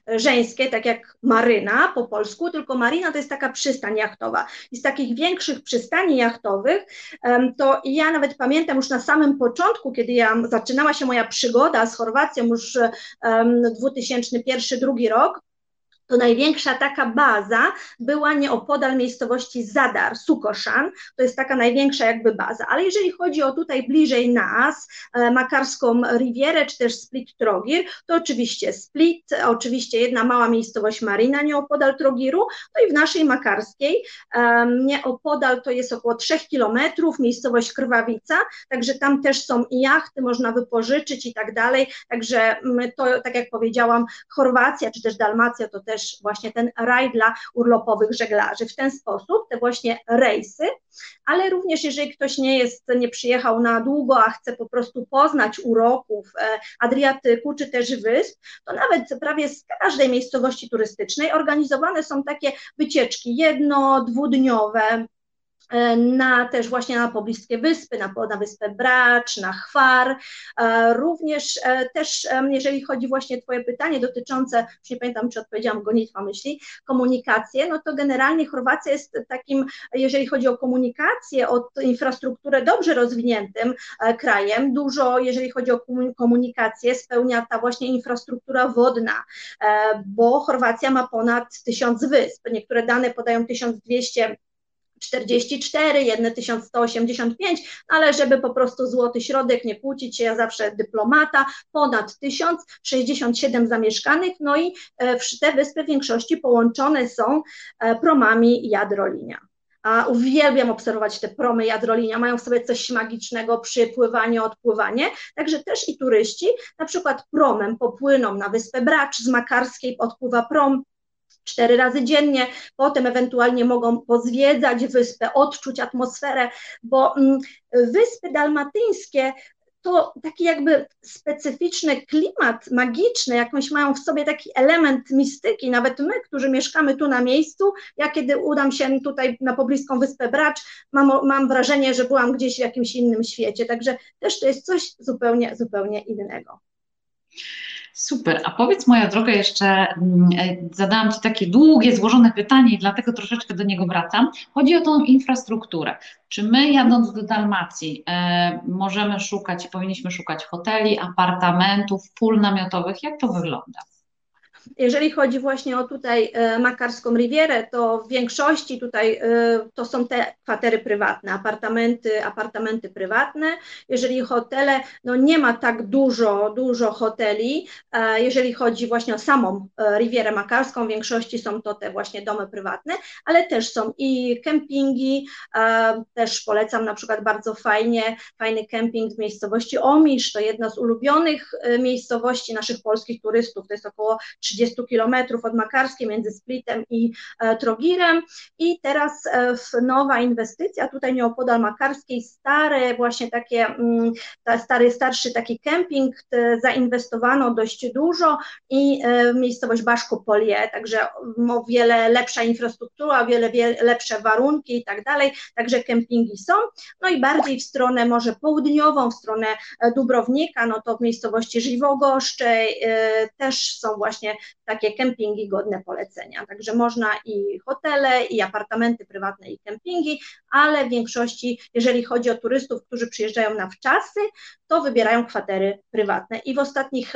żeńskie, tak jak maryna po polsku, tylko marina to jest taka przystań jachtowa. I z takich większych przystani jachtowych, to ja nawet pamiętam już na samym początku, kiedy ja zaczynała się moja przygoda z Chorwacją już 2001-2002 rok, to największa taka baza była nieopodal miejscowości Zadar, Sukoszan, to jest taka największa jakby baza, ale jeżeli chodzi o tutaj bliżej nas, e, Makarską Rivierę, czy też Split Trogir, to oczywiście Split, oczywiście jedna mała miejscowość Marina nieopodal Trogiru, no i w naszej Makarskiej nieopodal to jest około 3 kilometrów, miejscowość Krwawica, także tam też są jachty, można wypożyczyć i tak dalej, także to, tak jak powiedziałam, Chorwacja, czy też Dalmacja to też też właśnie ten raj dla urlopowych żeglarzy. W ten sposób te właśnie rejsy, ale również jeżeli ktoś nie jest, nie przyjechał na długo, a chce po prostu poznać uroków e, Adriatyku czy też wysp, to nawet prawie z każdej miejscowości turystycznej organizowane są takie wycieczki jedno, dwudniowe, na też właśnie na pobliskie wyspy, na, na wyspę Bracz, na Chwar. E, również e, też, jeżeli chodzi właśnie Twoje pytanie dotyczące, już nie pamiętam, czy odpowiedziałam gonitwa myśli, komunikację, no to generalnie Chorwacja jest takim, jeżeli chodzi o komunikację, o infrastrukturę dobrze rozwiniętym krajem. Dużo, jeżeli chodzi o komunikację, spełnia ta właśnie infrastruktura wodna, bo Chorwacja ma ponad tysiąc wysp. Niektóre dane podają 1200 44, jedne 1185, ale żeby po prostu złoty środek, nie kłócić się, ja zawsze dyplomata, ponad 1067 zamieszkanych, no i e, te wyspy w większości połączone są e, promami Jadrolinia. A uwielbiam obserwować te promy Jadrolinia, mają w sobie coś magicznego, przypływanie, odpływanie, także też i turyści, na przykład promem popłyną na wyspę Bracz z Makarskiej, odpływa prom, cztery razy dziennie, potem ewentualnie mogą pozwiedzać wyspę, odczuć atmosferę, bo mm, wyspy dalmatyńskie to taki jakby specyficzny klimat magiczny, jakąś mają w sobie taki element mistyki, nawet my, którzy mieszkamy tu na miejscu, ja kiedy udam się tutaj na pobliską wyspę Bracz, mam, mam wrażenie, że byłam gdzieś w jakimś innym świecie, także też to jest coś zupełnie, zupełnie innego. Super. A powiedz, moja droga, jeszcze mm, e, zadałam Ci takie długie, złożone pytanie i dlatego troszeczkę do niego wracam. Chodzi o tą infrastrukturę. Czy my, jadąc do Dalmacji, e, możemy szukać, powinniśmy szukać hoteli, apartamentów, pól namiotowych? Jak to wygląda? Jeżeli chodzi właśnie o tutaj e, Makarską Rivierę, to w większości tutaj e, to są te kwatery prywatne, apartamenty, apartamenty prywatne. Jeżeli hotele, no nie ma tak dużo, dużo hoteli, e, jeżeli chodzi właśnie o samą Rivierę Makarską, w większości są to te właśnie domy prywatne, ale też są i kempingi, też polecam na przykład bardzo fajnie, fajny kemping w miejscowości Omisz, to jedna z ulubionych miejscowości naszych polskich turystów, to jest około 30 kilometrów od Makarskiej między Splitem i e, Trogirem. I teraz e, nowa inwestycja tutaj nieopodal Makarskiej, stare właśnie takie, mm, stary, starszy taki kemping, zainwestowano dość dużo i e, miejscowość Baszko Polie, także o wiele lepsza infrastruktura, o wiele, wiele lepsze warunki i tak dalej, także kempingi są, no i bardziej w stronę może południową, w stronę Dubrownika, no to w miejscowości Żliwogoszczej też są właśnie takie kempingi godne polecenia. Także można i hotele, i apartamenty prywatne, i kempingi, ale w większości, jeżeli chodzi o turystów, którzy przyjeżdżają na wczasy, to wybierają kwatery prywatne. I w ostatnich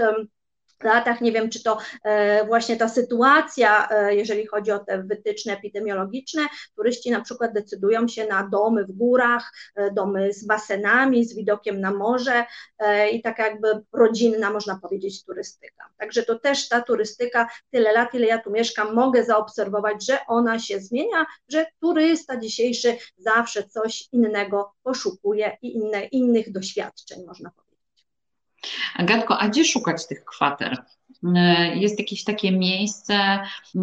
latach. Nie wiem, czy to e, właśnie ta sytuacja, e, jeżeli chodzi o te wytyczne epidemiologiczne, turyści na przykład decydują się na domy w górach, e, domy z basenami, z widokiem na morze i tak jakby rodzinna, można powiedzieć, turystyka. Także to też ta turystyka, tyle lat, ile ja tu mieszkam, mogę zaobserwować, że ona się zmienia, że turysta dzisiejszy zawsze coś innego poszukuje i inne, innych doświadczeń, można powiedzieć. Agatko, a gdzie szukać tych kwater? E, jest jakieś takie miejsce,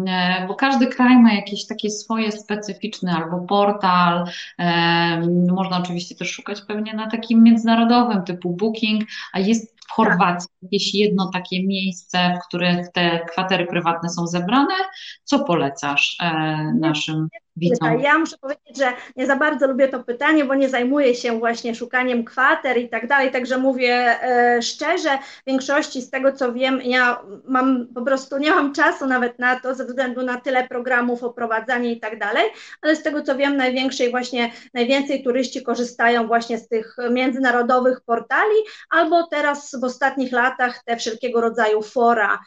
e, bo każdy kraj ma jakieś takie swoje specyficzne albo portal. E, można oczywiście też szukać pewnie na takim międzynarodowym typu Booking, a jest w Chorwacji jakieś jedno takie miejsce, w których te kwatery prywatne są zebrane. Co polecasz naszym widzom? Ja muszę powiedzieć, że nie za bardzo lubię to pytanie, bo nie zajmuję się właśnie szukaniem kwater i tak dalej, także mówię e, szczerze, w większości z tego co wiem, ja mam po prostu nie mam czasu nawet na to, ze względu na tyle programów, oprowadzanie i tak dalej, ale z tego co wiem, największej właśnie, najwięcej turyści korzystają właśnie z tych międzynarodowych portali, albo teraz w ostatnich latach te wszelkiego rodzaju fora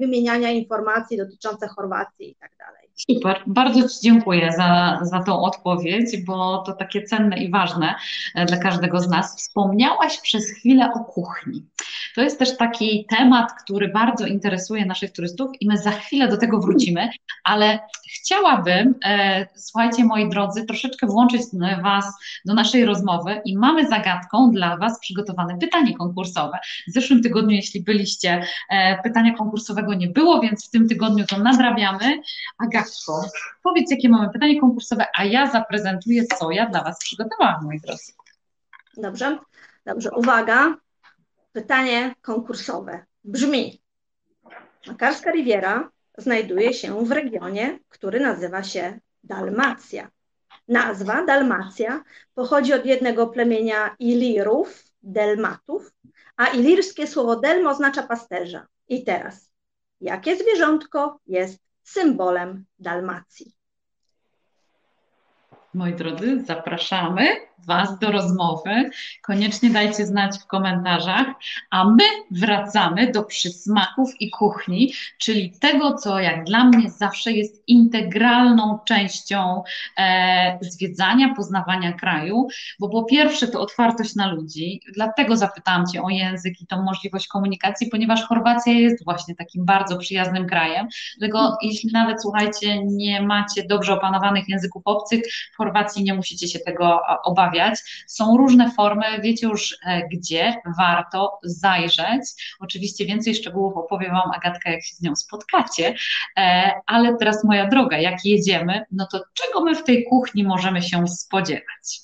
wymieniania informacji dotyczące Chorwacji i tak dalej. Super, bardzo Ci dziękuję za, za tą odpowiedź, bo to takie cenne i ważne e, dla każdego z nas. Wspomniałaś przez chwilę o kuchni. To jest też taki temat, który bardzo interesuje naszych turystów i my za chwilę do tego wrócimy, ale chciałabym, e, słuchajcie moi drodzy, troszeczkę włączyć Was do naszej rozmowy i mamy zagadką dla Was przygotowane pytanie konkursowe. W zeszłym tygodniu, jeśli byliście, e, pytania konkursowego nie było, więc w tym tygodniu to nadrabiamy. Powiedz, jakie mamy pytanie konkursowe, a ja zaprezentuję, co ja dla Was przygotowałam, moi drodzy. Dobrze, dobrze. Uwaga, pytanie konkursowe brzmi: Makarska Riviera znajduje się w regionie, który nazywa się Dalmacja. Nazwa Dalmacja pochodzi od jednego plemienia Ilirów, Delmatów, a ilirskie słowo delm oznacza pasterza. I teraz, jakie zwierzątko jest symbolem Dalmacji? Moi drodzy, zapraszamy Was do rozmowy. Koniecznie dajcie znać w komentarzach, a my wracamy do przysmaków i kuchni, czyli tego, co jak dla mnie zawsze jest integralną częścią e, zwiedzania, poznawania kraju, bo po pierwsze to otwartość na ludzi, dlatego zapytałam Cię o język i tą możliwość komunikacji, ponieważ Chorwacja jest właśnie takim bardzo przyjaznym krajem, dlatego jeśli nawet, słuchajcie, nie macie dobrze opanowanych języków obcych, w Chorwacji nie musicie się tego obawiać, są różne formy, wiecie już e, gdzie warto zajrzeć. Oczywiście więcej szczegółów opowie Wam Agatka, jak się z nią spotkacie, e, ale teraz moja droga, jak jedziemy, no to czego my w tej kuchni możemy się spodziewać?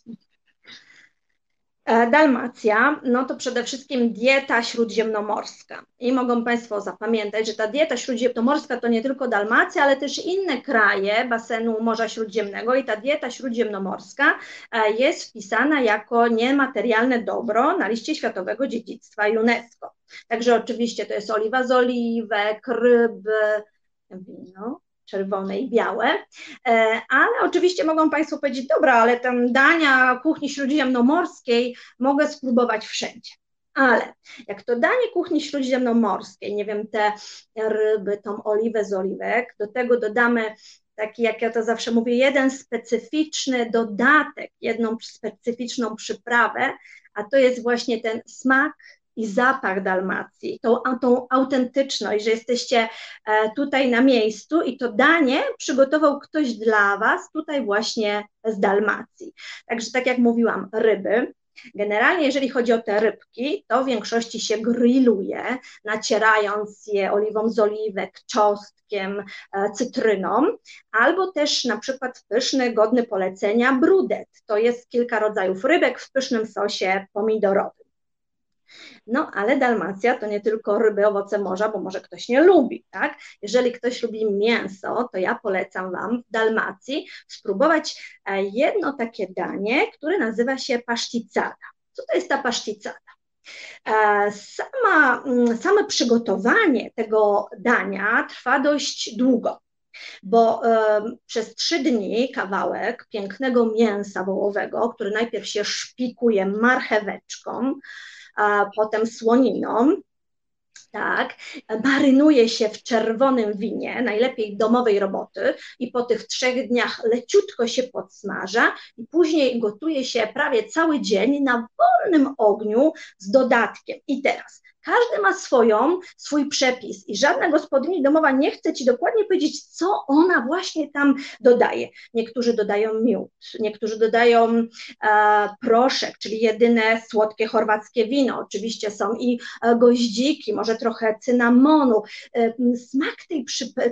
E, Dalmacja, no to przede wszystkim dieta śródziemnomorska. I mogą Państwo zapamiętać, że ta dieta śródziemnomorska to nie tylko Dalmacja, ale też inne kraje basenu Morza Śródziemnego. I ta dieta śródziemnomorska e, jest wpisana jako niematerialne dobro na liście Światowego Dziedzictwa UNESCO. Także oczywiście to jest oliwa z oliwek, ryby, wino, czerwone i białe, e, ale oczywiście mogą Państwo powiedzieć, dobra, ale tam dania kuchni śródziemnomorskiej mogę spróbować wszędzie. Ale jak to danie kuchni śródziemnomorskiej, nie wiem, te ryby, tą oliwę z oliwek, do tego dodamy taki, jak ja to zawsze mówię, jeden specyficzny dodatek, jedną specyficzną przyprawę, a to jest właśnie ten smak i zapach Dalmacji, tą, tą autentyczność, że jesteście e, tutaj na miejscu i to danie przygotował ktoś dla Was tutaj właśnie z Dalmacji. Także tak jak mówiłam, ryby, Generalnie, jeżeli chodzi o te rybki, to w większości się grilluje, nacierając je oliwą z oliwek, czosnkiem, e, cytryną, albo też na przykład pyszny, godny polecenia brudet. To jest kilka rodzajów rybek w pysznym sosie pomidorowym. No, ale Dalmacja to nie tylko ryby, owoce morza, bo może ktoś nie lubi, tak? Jeżeli ktoś lubi mięso, to ja polecam Wam w Dalmacji spróbować e, jedno takie danie, które nazywa się paszticada. Co to jest ta paszticada? E, sama, mm, same przygotowanie tego dania trwa dość długo bo y, przez trzy dni kawałek pięknego mięsa wołowego, który najpierw się szpikuje marcheweczką, potem słoniną, tak, marynuje się w czerwonym winie, najlepiej domowej roboty i po tych trzech dniach leciutko się podsmaża i później gotuje się prawie cały dzień na wolnym ogniu z dodatkiem. I teraz każdy ma swoją, swój przepis i żadna gospodyni domowa nie chce Ci dokładnie powiedzieć, co ona właśnie tam dodaje. Niektórzy dodają miód, niektórzy dodają e, proszek, czyli jedyne słodkie chorwackie wino. Oczywiście są i e, goździki, może trochę cynamonu. E, smak tej,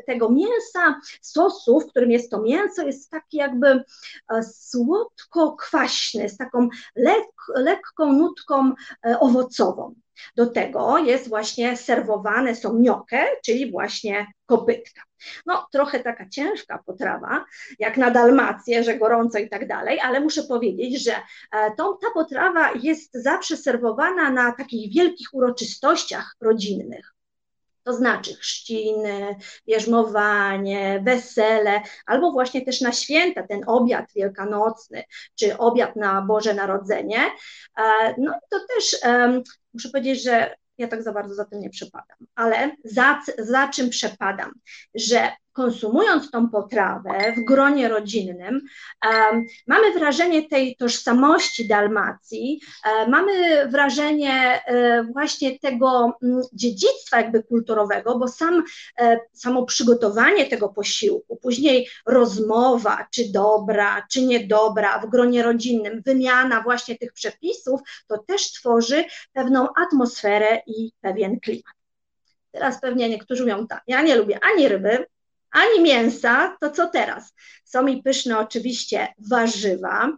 tego mięsa, sosu, w którym jest to mięso, jest taki jakby e, słodko-kwaśny, z taką lek, lekką nutką e, owocową. Do tego jest właśnie serwowane są nioke, czyli właśnie kopytka. No, trochę taka ciężka potrawa, jak na Dalmację, że gorąco i tak dalej, ale muszę powiedzieć, że e, to, ta potrawa jest zawsze serwowana na takich wielkich uroczystościach rodzinnych. To znaczy chrzciny, bierzmowanie, wesele, albo właśnie też na święta, ten obiad wielkanocny, czy obiad na Boże Narodzenie. E, no to też muszę powiedzieć, że ja tak za bardzo za tym nie przepadam, ale za, za czym przepadam? Że konsumując tą potrawę w gronie rodzinnym, mamy wrażenie tej tożsamości Dalmacji, e, mamy wrażenie e, właśnie tego mm, dziedzictwa jakby kulturowego, bo sam, e, samo przygotowanie tego posiłku, później rozmowa, czy dobra, czy niedobra w gronie rodzinnym, wymiana właśnie tych przepisów, to też tworzy pewną atmosferę i pewien klimat. Teraz pewnie niektórzy mówią tak, ja nie lubię ani ryby, ani mięsa, to co teraz? Są mi pyszne oczywiście warzywa,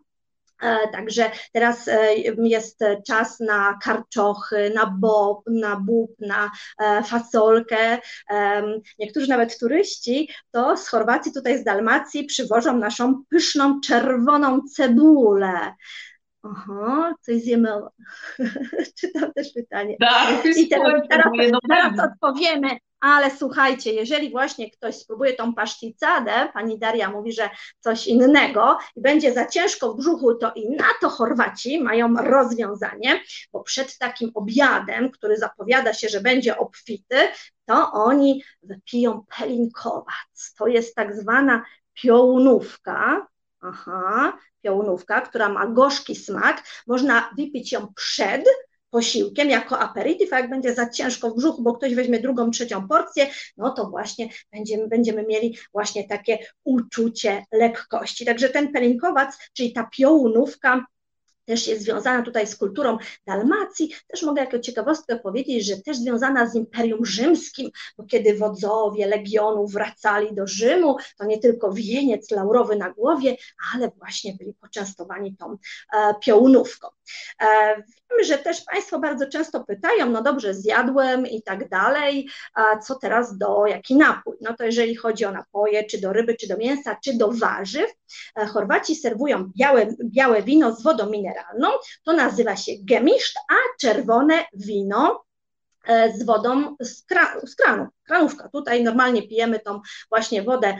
e, Także teraz e, jest czas na karczochy, na bob, na bób, na e, fasolkę. Niektórzy nawet turyści to z Chorwacji, tutaj z Dalmacji przywożą naszą pyszną czerwoną cebulę. Aha, coś zjemy. Czytam też pytanie. Tak, I teraz, teraz, teraz odpowiemy, ale słuchajcie, jeżeli właśnie ktoś spróbuje tą paszticadę, pani Daria mówi, że coś innego i będzie za ciężko w brzuchu, to i na to Chorwaci mają rozwiązanie, bo przed takim obiadem, który zapowiada się, że będzie obfity, to oni wypiją pelinkowac. To jest tak zwana piołunówka, Aha, piołunówka, która ma gorzki smak. Można wypić ją przed posiłkiem jako aperitif, a jak będzie za ciężko w brzuchu, bo ktoś weźmie drugą, trzecią porcję, no to właśnie będziemy, będziemy mieli właśnie takie uczucie lekkości. Także ten pelinkowac, czyli ta piołunówka, też jest związana tutaj z kulturą Dalmacji. Też mogę jako ciekawostkę powiedzieć, że też związana z Imperium Rzymskim, bo kiedy wodzowie legionów wracali do Rzymu, to nie tylko wieniec laurowy na głowie, ale właśnie byli poczęstowani tą e, piołunówką. E, wiemy, że też Państwo bardzo często pytają, no dobrze, zjadłem i tak dalej, a co teraz do, jaki napój? No to jeżeli chodzi o napoje, czy do ryby, czy do mięsa, czy do warzyw, e, Chorwaci serwują białe, białe wino z wodą mineralną, to nazywa się gemiszt, a czerwone wino e, z wodą z, kra, z, kranu, kranówka. Tutaj normalnie pijemy tą właśnie wodę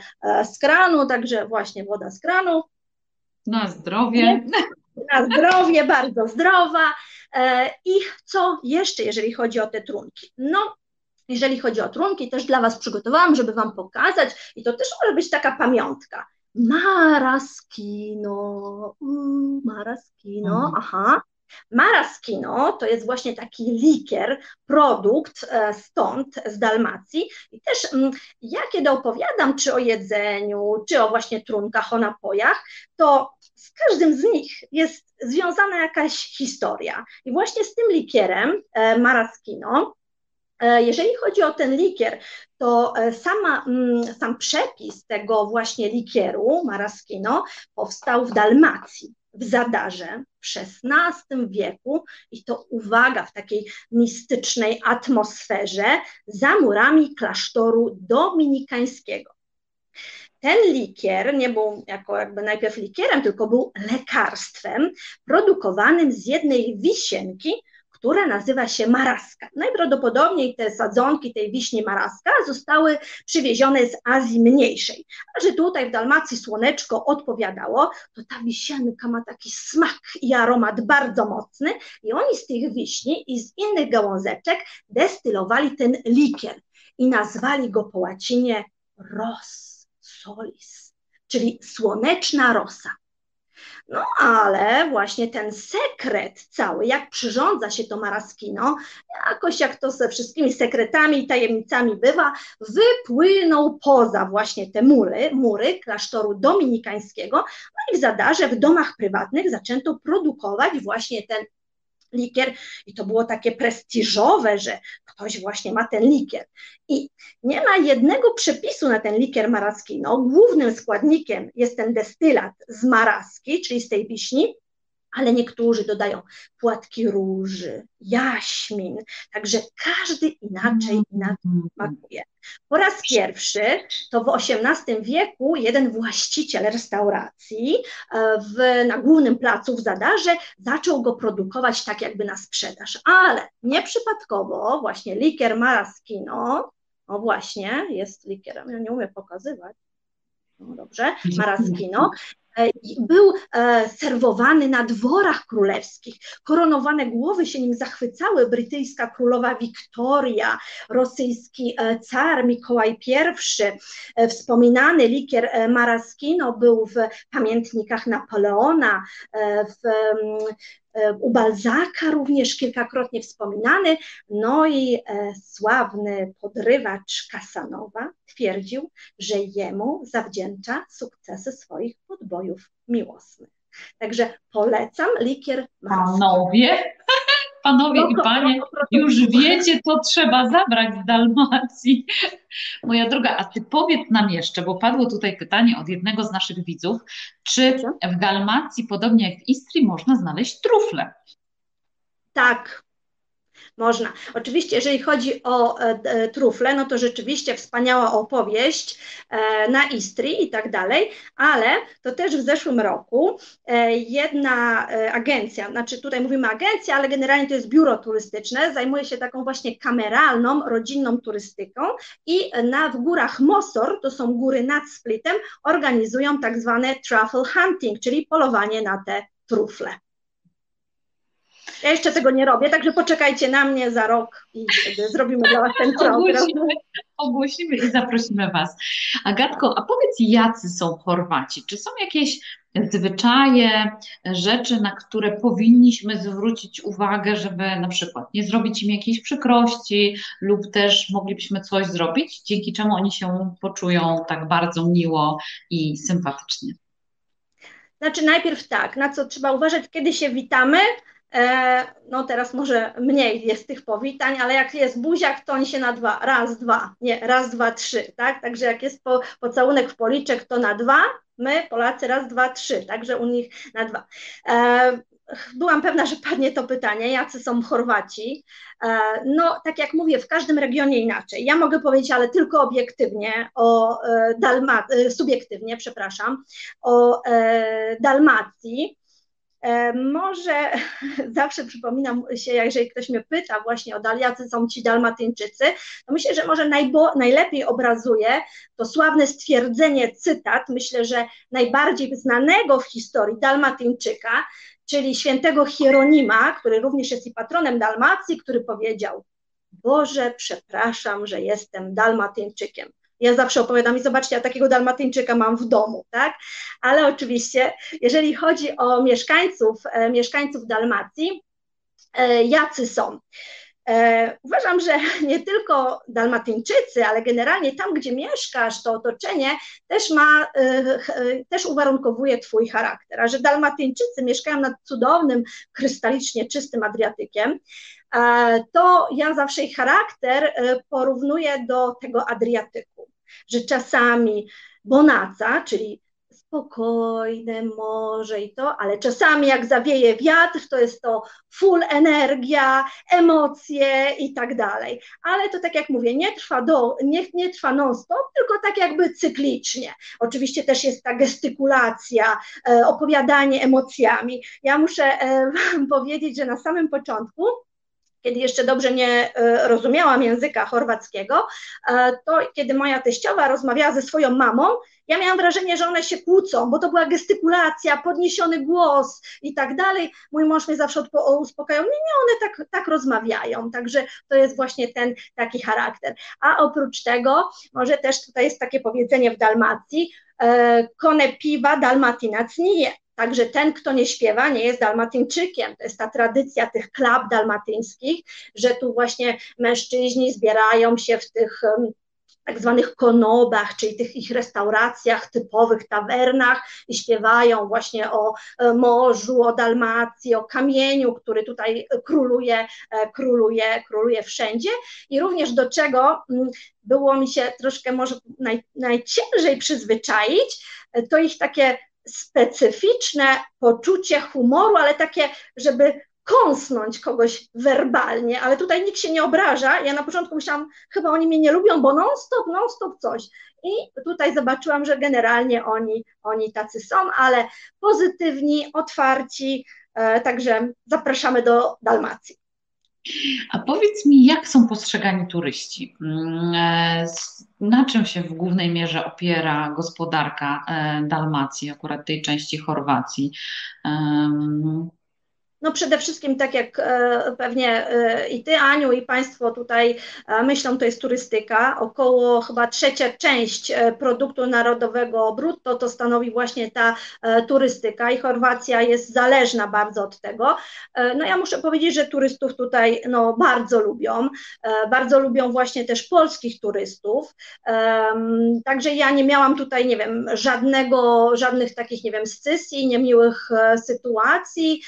z kranu, także właśnie woda z kranu. Na zdrowie na zdrowie, bardzo zdrowa. E, I co jeszcze, jeżeli chodzi o te trunki? No, jeżeli chodzi o trunki, też dla Was przygotowałam, żeby Wam pokazać, i to też może być taka pamiątka. Maraskino, mm, maraskino, mhm. aha. Maraskino to jest właśnie taki likier, produkt e, stąd, z Dalmacji. I też ja kiedy opowiadam czy o jedzeniu, czy o właśnie trunkach, o napojach, to z każdym z nich jest związana jakaś historia. I właśnie z tym likierem e, Maraskino, jeżeli chodzi o ten likier, to sama, mm, sam przepis tego właśnie likieru Maraskino powstał w Dalmacji w Zadarze w XVI wieku i to uwaga w takiej mistycznej atmosferze za murami klasztoru dominikańskiego. Ten likier nie był jako jakby najpierw likierem, tylko był lekarstwem produkowanym z jednej wisienki, która nazywa się maraska. Najprawdopodobniej te sadzonki tej wiśni maraska zostały przywiezione z Azji Mniejszej. A że tutaj w Dalmacji słoneczko odpowiadało, to ta wisienka ma taki smak i aromat bardzo mocny i oni z tych wiśni i z innych gałązeczek destylowali ten likier i nazwali go po łacinie ros solis, czyli słoneczna rosa. No ale właśnie ten sekret cały, jak przyrządza się to maraskino, jakoś jak to ze wszystkimi sekretami i tajemnicami bywa, wypłynął poza właśnie te mury, mury klasztoru dominikańskiego, no i w Zadarze w domach prywatnych zaczęto produkować właśnie ten likier i to było takie prestiżowe, że ktoś właśnie ma ten likier. I nie ma jednego przepisu na ten likier maraskino. Głównym składnikiem jest ten destylat z maraski, czyli z tej wiśni, ale niektórzy dodają płatki róży, jaśmin, także każdy inaczej, mm. inaczej smakuje. Po raz pierwszy to w XVIII wieku jeden właściciel restauracji e, w, na głównym placu w Zadarze zaczął go produkować tak jakby na sprzedaż, ale nieprzypadkowo właśnie likier Maraskino, o właśnie, jest likierem, ja nie umiem pokazywać, no dobrze, Maraskino, był serwowany na dworach królewskich. Koronowane głowy się nim zachwycały. Brytyjska królowa Wiktoria, rosyjski car Mikołaj I, wspominany likier Maraskino był w pamiętnikach Napoleona, w u Balzaka również kilkakrotnie wspominany, no i e, sławny podrywacz Kasanowa twierdził, że jemu zawdzięcza sukcesy swoich podbojów miłosnych. Także polecam likier Panowie, panowie no, i panie, już wiecie, co trzeba zabrać z Dalmacji. Moja droga, a ty powiedz nam jeszcze, bo padło tutaj pytanie od jednego z naszych widzów, czy w Dalmacji, podobnie jak w Istrii, można znaleźć trufle? Tak, można. Oczywiście, jeżeli chodzi o e, e, trufle, no to rzeczywiście wspaniała opowieść e, na Istrii i tak dalej, ale to też w zeszłym roku jedna agencja, znaczy tutaj mówimy agencja, ale generalnie to jest biuro turystyczne, zajmuje się taką właśnie kameralną, rodzinną turystyką i na, w górach Mosor, to są góry nad Splitem, organizują tak zwane truffle hunting, czyli polowanie na te trufle. Ja jeszcze tego nie robię, także poczekajcie na mnie za rok i wtedy zrobimy dla Was ten program. Ogłosimy, i zaprosimy Was. Agatko, a powiedz, jacy są Chorwaci? Czy są jakieś zwyczaje, rzeczy, na które powinniśmy zwrócić uwagę, żeby na przykład nie zrobić im jakiejś przykrości, lub też moglibyśmy coś zrobić, dzięki czemu oni się poczują tak bardzo miło i sympatycznie? Znaczy, najpierw tak, na co trzeba uważać, kiedy się witamy, no teraz może mniej jest tych powitań, ale jak jest buziak, to on się na dwa, raz, dwa, nie, raz, dwa, trzy, tak? Także jak jest po, pocałunek w policzek, to na dwa, my Polacy raz, dwa, trzy, także u nich na dwa. E, byłam pewna, że padnie to pytanie, jacy są Chorwaci. E, no, tak jak mówię, w każdym regionie inaczej. Ja mogę powiedzieć, ale tylko obiektywnie o Dalma, subiektywnie, przepraszam, o Dalmacji. E, może zawsze przypominam się, jeżeli ktoś mnie pyta właśnie o Dal, jacy są ci dalmatyńczycy, to myślę, że może najbo, najlepiej obrazuje to sławne stwierdzenie, cytat, myślę, że najbardziej znanego w historii dalmatyńczyka, czyli świętego Hieronima, który również jest i patronem Dalmacji, który powiedział: Boże, przepraszam, że jestem dalmatyńczykiem. Ja zawsze opowiadam i zobaczcie, ja takiego dalmatyńczyka mam w domu, tak? Ale oczywiście, jeżeli chodzi o mieszkańców, e, mieszkańców Dalmacji, e, jacy są? E, uważam, że nie tylko Dalmatyńczycy, ale generalnie tam, gdzie mieszkasz, to otoczenie też ma, też uwarunkowuje Twój charakter. A że Dalmatyńczycy mieszkają nad cudownym, krystalicznie czystym Adriatykiem, to ja zawsze ich charakter porównuję do tego Adriatyku, że czasami bonaca, czyli spokojne morze i to, ale czasami jak zawieje wiatr, to jest to full energia, emocje i tak dalej. Ale to tak jak mówię, nie trwa, do, nie, nie trwa non-stop, tylko tak jakby cyklicznie. Oczywiście też jest ta gestykulacja, e, opowiadanie emocjami. Ja muszę e, powiedzieć, że na samym początku kiedy jeszcze dobrze nie e, rozumiałam języka chorwackiego, e, to kiedy moja teściowa rozmawiała ze swoją mamą, ja miałam wrażenie, że one się kłócą, bo to była gestykulacja, podniesiony głos i tak dalej. Mój mąż mnie zawsze uspokajał, nie, nie, one tak, tak rozmawiają, także to jest właśnie ten taki charakter. A oprócz tego, może też tutaj jest takie powiedzenie w Dalmacji, e, kone piwa dalmatinac nie. Także ten, kto nie śpiewa, nie jest dalmatyńczykiem. To jest ta tradycja tych klub dalmatyńskich, że tu właśnie mężczyźni zbierają się w tych tak zwanych konobach, czyli tych ich restauracjach, typowych tawernach i śpiewają właśnie o e, morzu, o Dalmacji, o kamieniu, który tutaj króluje, e, króluje, króluje wszędzie. I również do czego mm, było mi się troszkę może naj, najciężej przyzwyczaić, e, to ich takie specyficzne poczucie humoru, ale takie, żeby kąsnąć kogoś werbalnie, ale tutaj nikt się nie obraża. Ja na początku myślałam, chyba oni mnie nie lubią, bo non-stop, non-stop coś. I tutaj zobaczyłam, że generalnie oni, oni tacy są, ale pozytywni, otwarci, e, także zapraszamy do Dalmacji. A powiedz mi, jak są postrzegani turyści? Mm, e, na czym się w głównej mierze opiera gospodarka e, Dalmacji, akurat tej części Chorwacji? No przede wszystkim, tak jak e, pewnie e, i Ty, Aniu, i Państwo tutaj e, myślą, to jest turystyka. Około chyba trzecia część produktu narodowego brutto to stanowi właśnie ta turystyka i Chorwacja jest zależna bardzo od tego. No ja muszę powiedzieć, że turystów tutaj no, bardzo lubią. Bardzo lubią właśnie też polskich turystów. Także ja nie miałam tutaj, nie wiem, żadnego, żadnych takich, nie wiem, scysji, niemiłych sytuacji,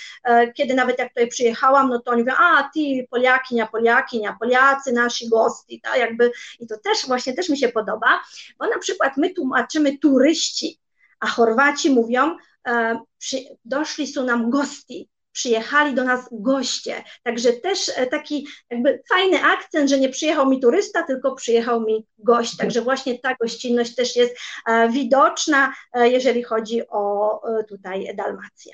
kiedy kiedy nawet jak tutaj przyjechałam, no to oni mówią, a ty Poliakinia, Poliakinia, Poliacy, nasi gości, tak, jakby i to też właśnie też mi się podoba, bo na przykład my tłumaczymy turyści, a Chorwaci mówią, e, przy, doszli są nam gości, przyjechali do nas goście. Także też e, taki jakby fajny akcent, że nie przyjechał mi turysta, tylko przyjechał mi gość. Także właśnie ta gościnność też jest e, widoczna, e, jeżeli chodzi o tutaj Dalmację.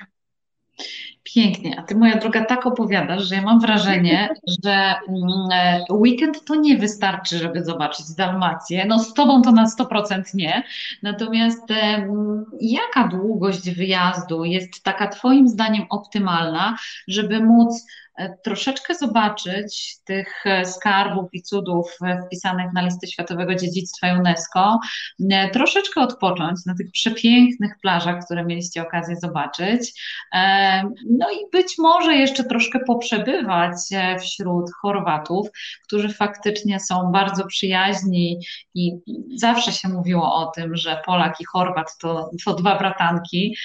Pięknie, a ty moja droga tak opowiadasz, że ja mam wrażenie, że mm, e, weekend to nie wystarczy, żeby zobaczyć Dalmację. No z tobą to na 100% nie. Natomiast jaka długość wyjazdu jest taka twoim zdaniem optymalna, żeby móc E, troszeczkę zobaczyć tych e, skarbów i cudów e, wpisanych na listy Światowego Dziedzictwa UNESCO, troszeczkę odpocząć na tych przepięknych plażach, które mieliście okazję zobaczyć, no i być może jeszcze troszkę poprzebywać wśród Chorwatów, którzy faktycznie są bardzo przyjaźni i zawsze się mówiło o tym, że Polak i Chorwat to, to dwa bratanki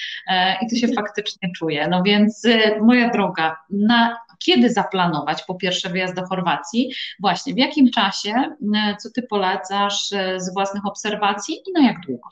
i to się faktycznie czuje. No więc moja droga, na kiedy zaplanować po pierwsze wyjazd do Chorwacji, właśnie w jakim czasie, e, co Ty polecasz e, z własnych obserwacji i na jak długo?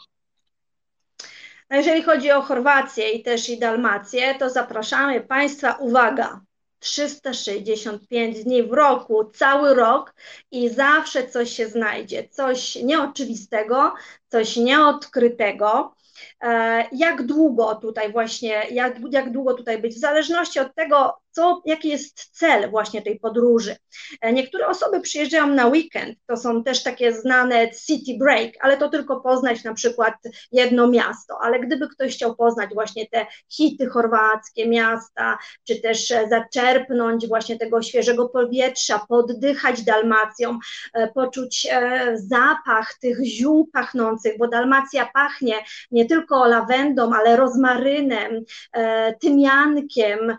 No jeżeli chodzi o Chorwację i też i Dalmację, to zapraszamy Państwa, uwaga, 365 dni w roku, cały rok i zawsze coś się znajdzie, coś nieoczywistego, coś nieodkrytego. E, jak długo tutaj właśnie, jak, jak długo tutaj być, w zależności od tego, co, jaki jest cel właśnie tej podróży. E, niektóre osoby przyjeżdżają na weekend, to są też takie znane city break, ale to tylko poznać na przykład jedno miasto, ale gdyby ktoś chciał poznać właśnie te hity chorwackie miasta, czy też e, zaczerpnąć właśnie tego świeżego powietrza, poddychać Dalmacją, e, poczuć zapach tych ziół pachnących, bo Dalmacja pachnie nie tylko lawendą, ale rozmarynem, tymiankiem,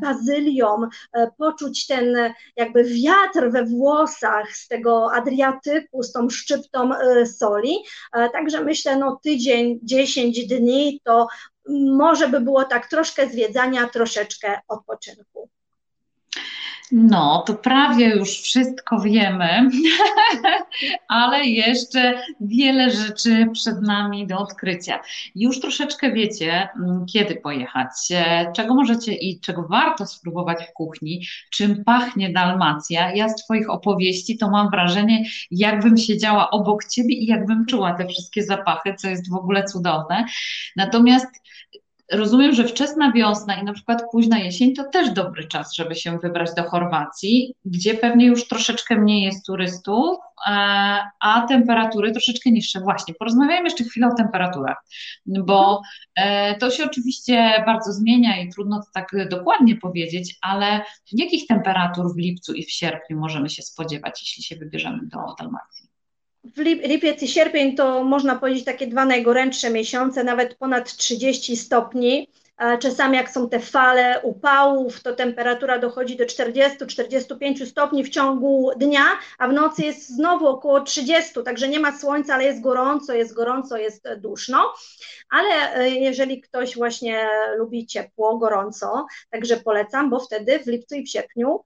bazylką, bazylią, e, poczuć ten jakby wiatr we włosach z tego Adriatyku, z tą szczyptą e, soli. E, także myślę, no tydzień, 10 dni to może by było tak troszkę zwiedzania, troszeczkę odpoczynku. No, to prawie już wszystko wiemy, ale jeszcze wiele rzeczy przed nami do odkrycia. Już troszeczkę wiecie, mm, kiedy pojechać, e, czego możecie i czego warto spróbować w kuchni, czym pachnie Dalmacja. Ja z Twoich opowieści to mam wrażenie, jakbym siedziała obok Ciebie i jakbym czuła te wszystkie zapachy, co jest w ogóle cudowne. Natomiast Rozumiem, że wczesna wiosna i na przykład późna jesień to też dobry czas, żeby się wybrać do Chorwacji, gdzie pewnie już troszeczkę mniej jest turystów, e, a temperatury troszeczkę niższe. Właśnie, porozmawiajmy jeszcze chwilę o temperaturach, bo e, to się oczywiście bardzo zmienia i trudno to tak dokładnie powiedzieć, ale jakich temperatur w lipcu i w sierpniu możemy się spodziewać, jeśli się wybierzemy do Dalmacji? W lipiec i sierpień to można powiedzieć takie dwa najgorętsze miesiące, nawet ponad 30 stopni. Czasami jak są te fale upałów, to temperatura dochodzi do 40-45 stopni w ciągu dnia, a w nocy jest znowu około 30, także nie ma słońca, ale jest gorąco, jest gorąco, jest duszno. Ale e, jeżeli ktoś właśnie lubi ciepło, gorąco, także polecam, bo wtedy w lipcu i w sierpniu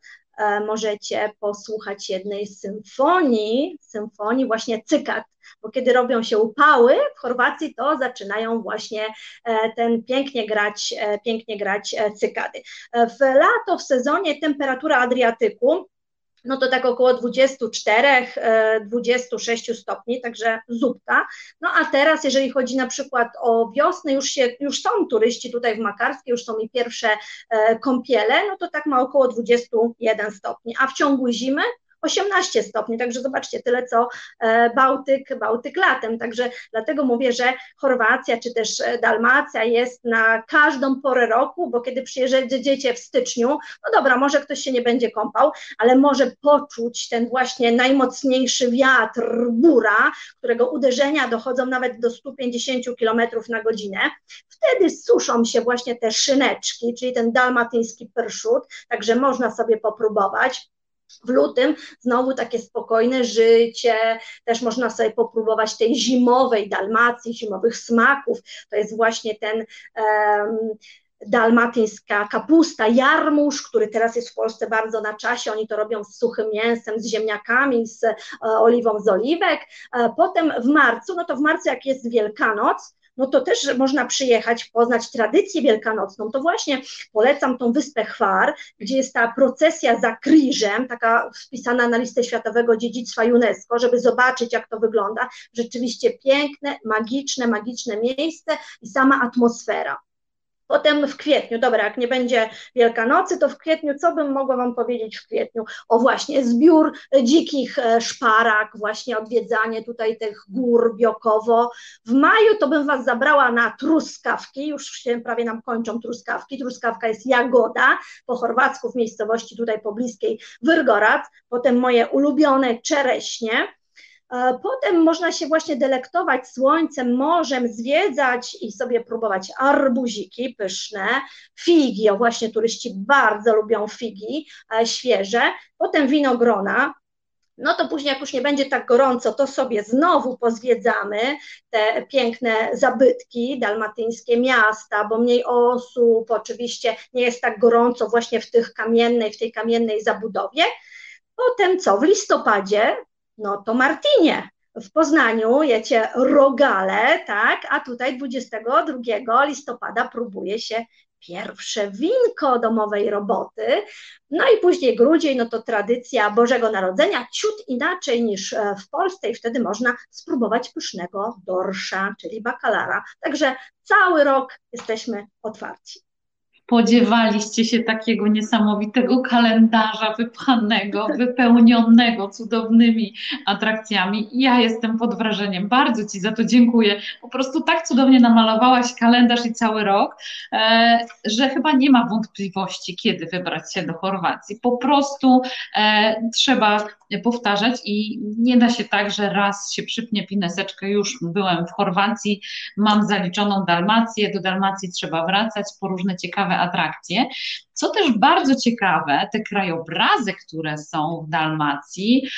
możecie posłuchać jednej symfonii, symfonii właśnie cykat, bo kiedy robią się upały w Chorwacji, to zaczynają właśnie e, ten pięknie grać, e, pięknie grać cykady. W lato, w sezonie temperatura Adriatyku no to tak około 24-26 e, stopni, także zupka. No a teraz, jeżeli chodzi na przykład o wiosnę, już, się, już są turyści tutaj w Makarskie, już są i pierwsze e, kąpiele, no to tak ma około 21 stopni, a w ciągu zimy 18 stopni, także zobaczcie, tyle co e, Bałtyk, Bałtyk latem, także dlatego mówię, że Chorwacja czy też e, Dalmacja jest na każdą porę roku, bo kiedy przyjeżdżacie w styczniu, no dobra, może ktoś się nie będzie kąpał, ale może poczuć ten właśnie najmocniejszy wiatr, bura, którego uderzenia dochodzą nawet do 150 km na godzinę. Wtedy suszą się właśnie te szyneczki, czyli ten dalmatyński perszut, także można sobie popróbować. W lutym znowu takie spokojne życie, też można sobie popróbować tej zimowej Dalmacji, zimowych smaków. To jest właśnie ten um, dalmatyńska kapusta, jarmuż, który teraz jest w Polsce bardzo na czasie. Oni to robią z suchym mięsem, z ziemniakami, z e, oliwą z oliwek. E, potem w marcu, no to w marcu jak jest Wielkanoc, no to też można przyjechać, poznać tradycję wielkanocną. To właśnie polecam tą wyspę Chwar, gdzie jest ta procesja za Kriżem, taka wpisana na listę Światowego Dziedzictwa UNESCO, żeby zobaczyć, jak to wygląda. Rzeczywiście piękne, magiczne, magiczne miejsce i sama atmosfera. Potem w kwietniu, dobra, jak nie będzie Wielkanocy, to w kwietniu, co bym mogła Wam powiedzieć w kwietniu? O właśnie, zbiór dzikich e, szparak, właśnie odwiedzanie tutaj tych gór Biokowo. W maju to bym Was zabrała na truskawki, już się prawie nam kończą truskawki. Truskawka jest jagoda, po chorwacku w miejscowości tutaj pobliskiej Wyrgorac. Potem moje ulubione czereśnie Potem można się właśnie delektować słońcem, morzem, zwiedzać i sobie próbować arbuziki pyszne, figi, o właśnie turyści bardzo lubią figi e, świeże, potem winogrona, no to później, jak już nie będzie tak gorąco, to sobie znowu pozwiedzamy te piękne zabytki, dalmatyńskie miasta, bo mniej osób, oczywiście nie jest tak gorąco właśnie w tych kamiennej, w tej kamiennej zabudowie. Potem co? W listopadzie no to Martinie. W Poznaniu jecie rogale, tak, a tutaj 22 listopada próbuje się pierwsze winko domowej roboty. No i później grudzień, no to tradycja Bożego Narodzenia, ciut inaczej niż e, w Polsce i wtedy można spróbować pysznego dorsza, czyli bakalara. Także cały rok jesteśmy otwarci spodziewaliście się takiego niesamowitego kalendarza wypchanego, wypełnionego cudownymi atrakcjami. Ja jestem pod wrażeniem. Bardzo Ci za to dziękuję. Po prostu tak cudownie namalowałaś kalendarz i cały rok, e, że chyba nie ma wątpliwości, kiedy wybrać się do Chorwacji. Po prostu e, trzeba powtarzać i nie da się tak, że raz się przypnie pineseczkę, już byłem w Chorwacji, mam zaliczoną Dalmację, do Dalmacji trzeba wracać po różne ciekawe atrakcje. Co też bardzo ciekawe, te krajobrazy, które są w Dalmacji,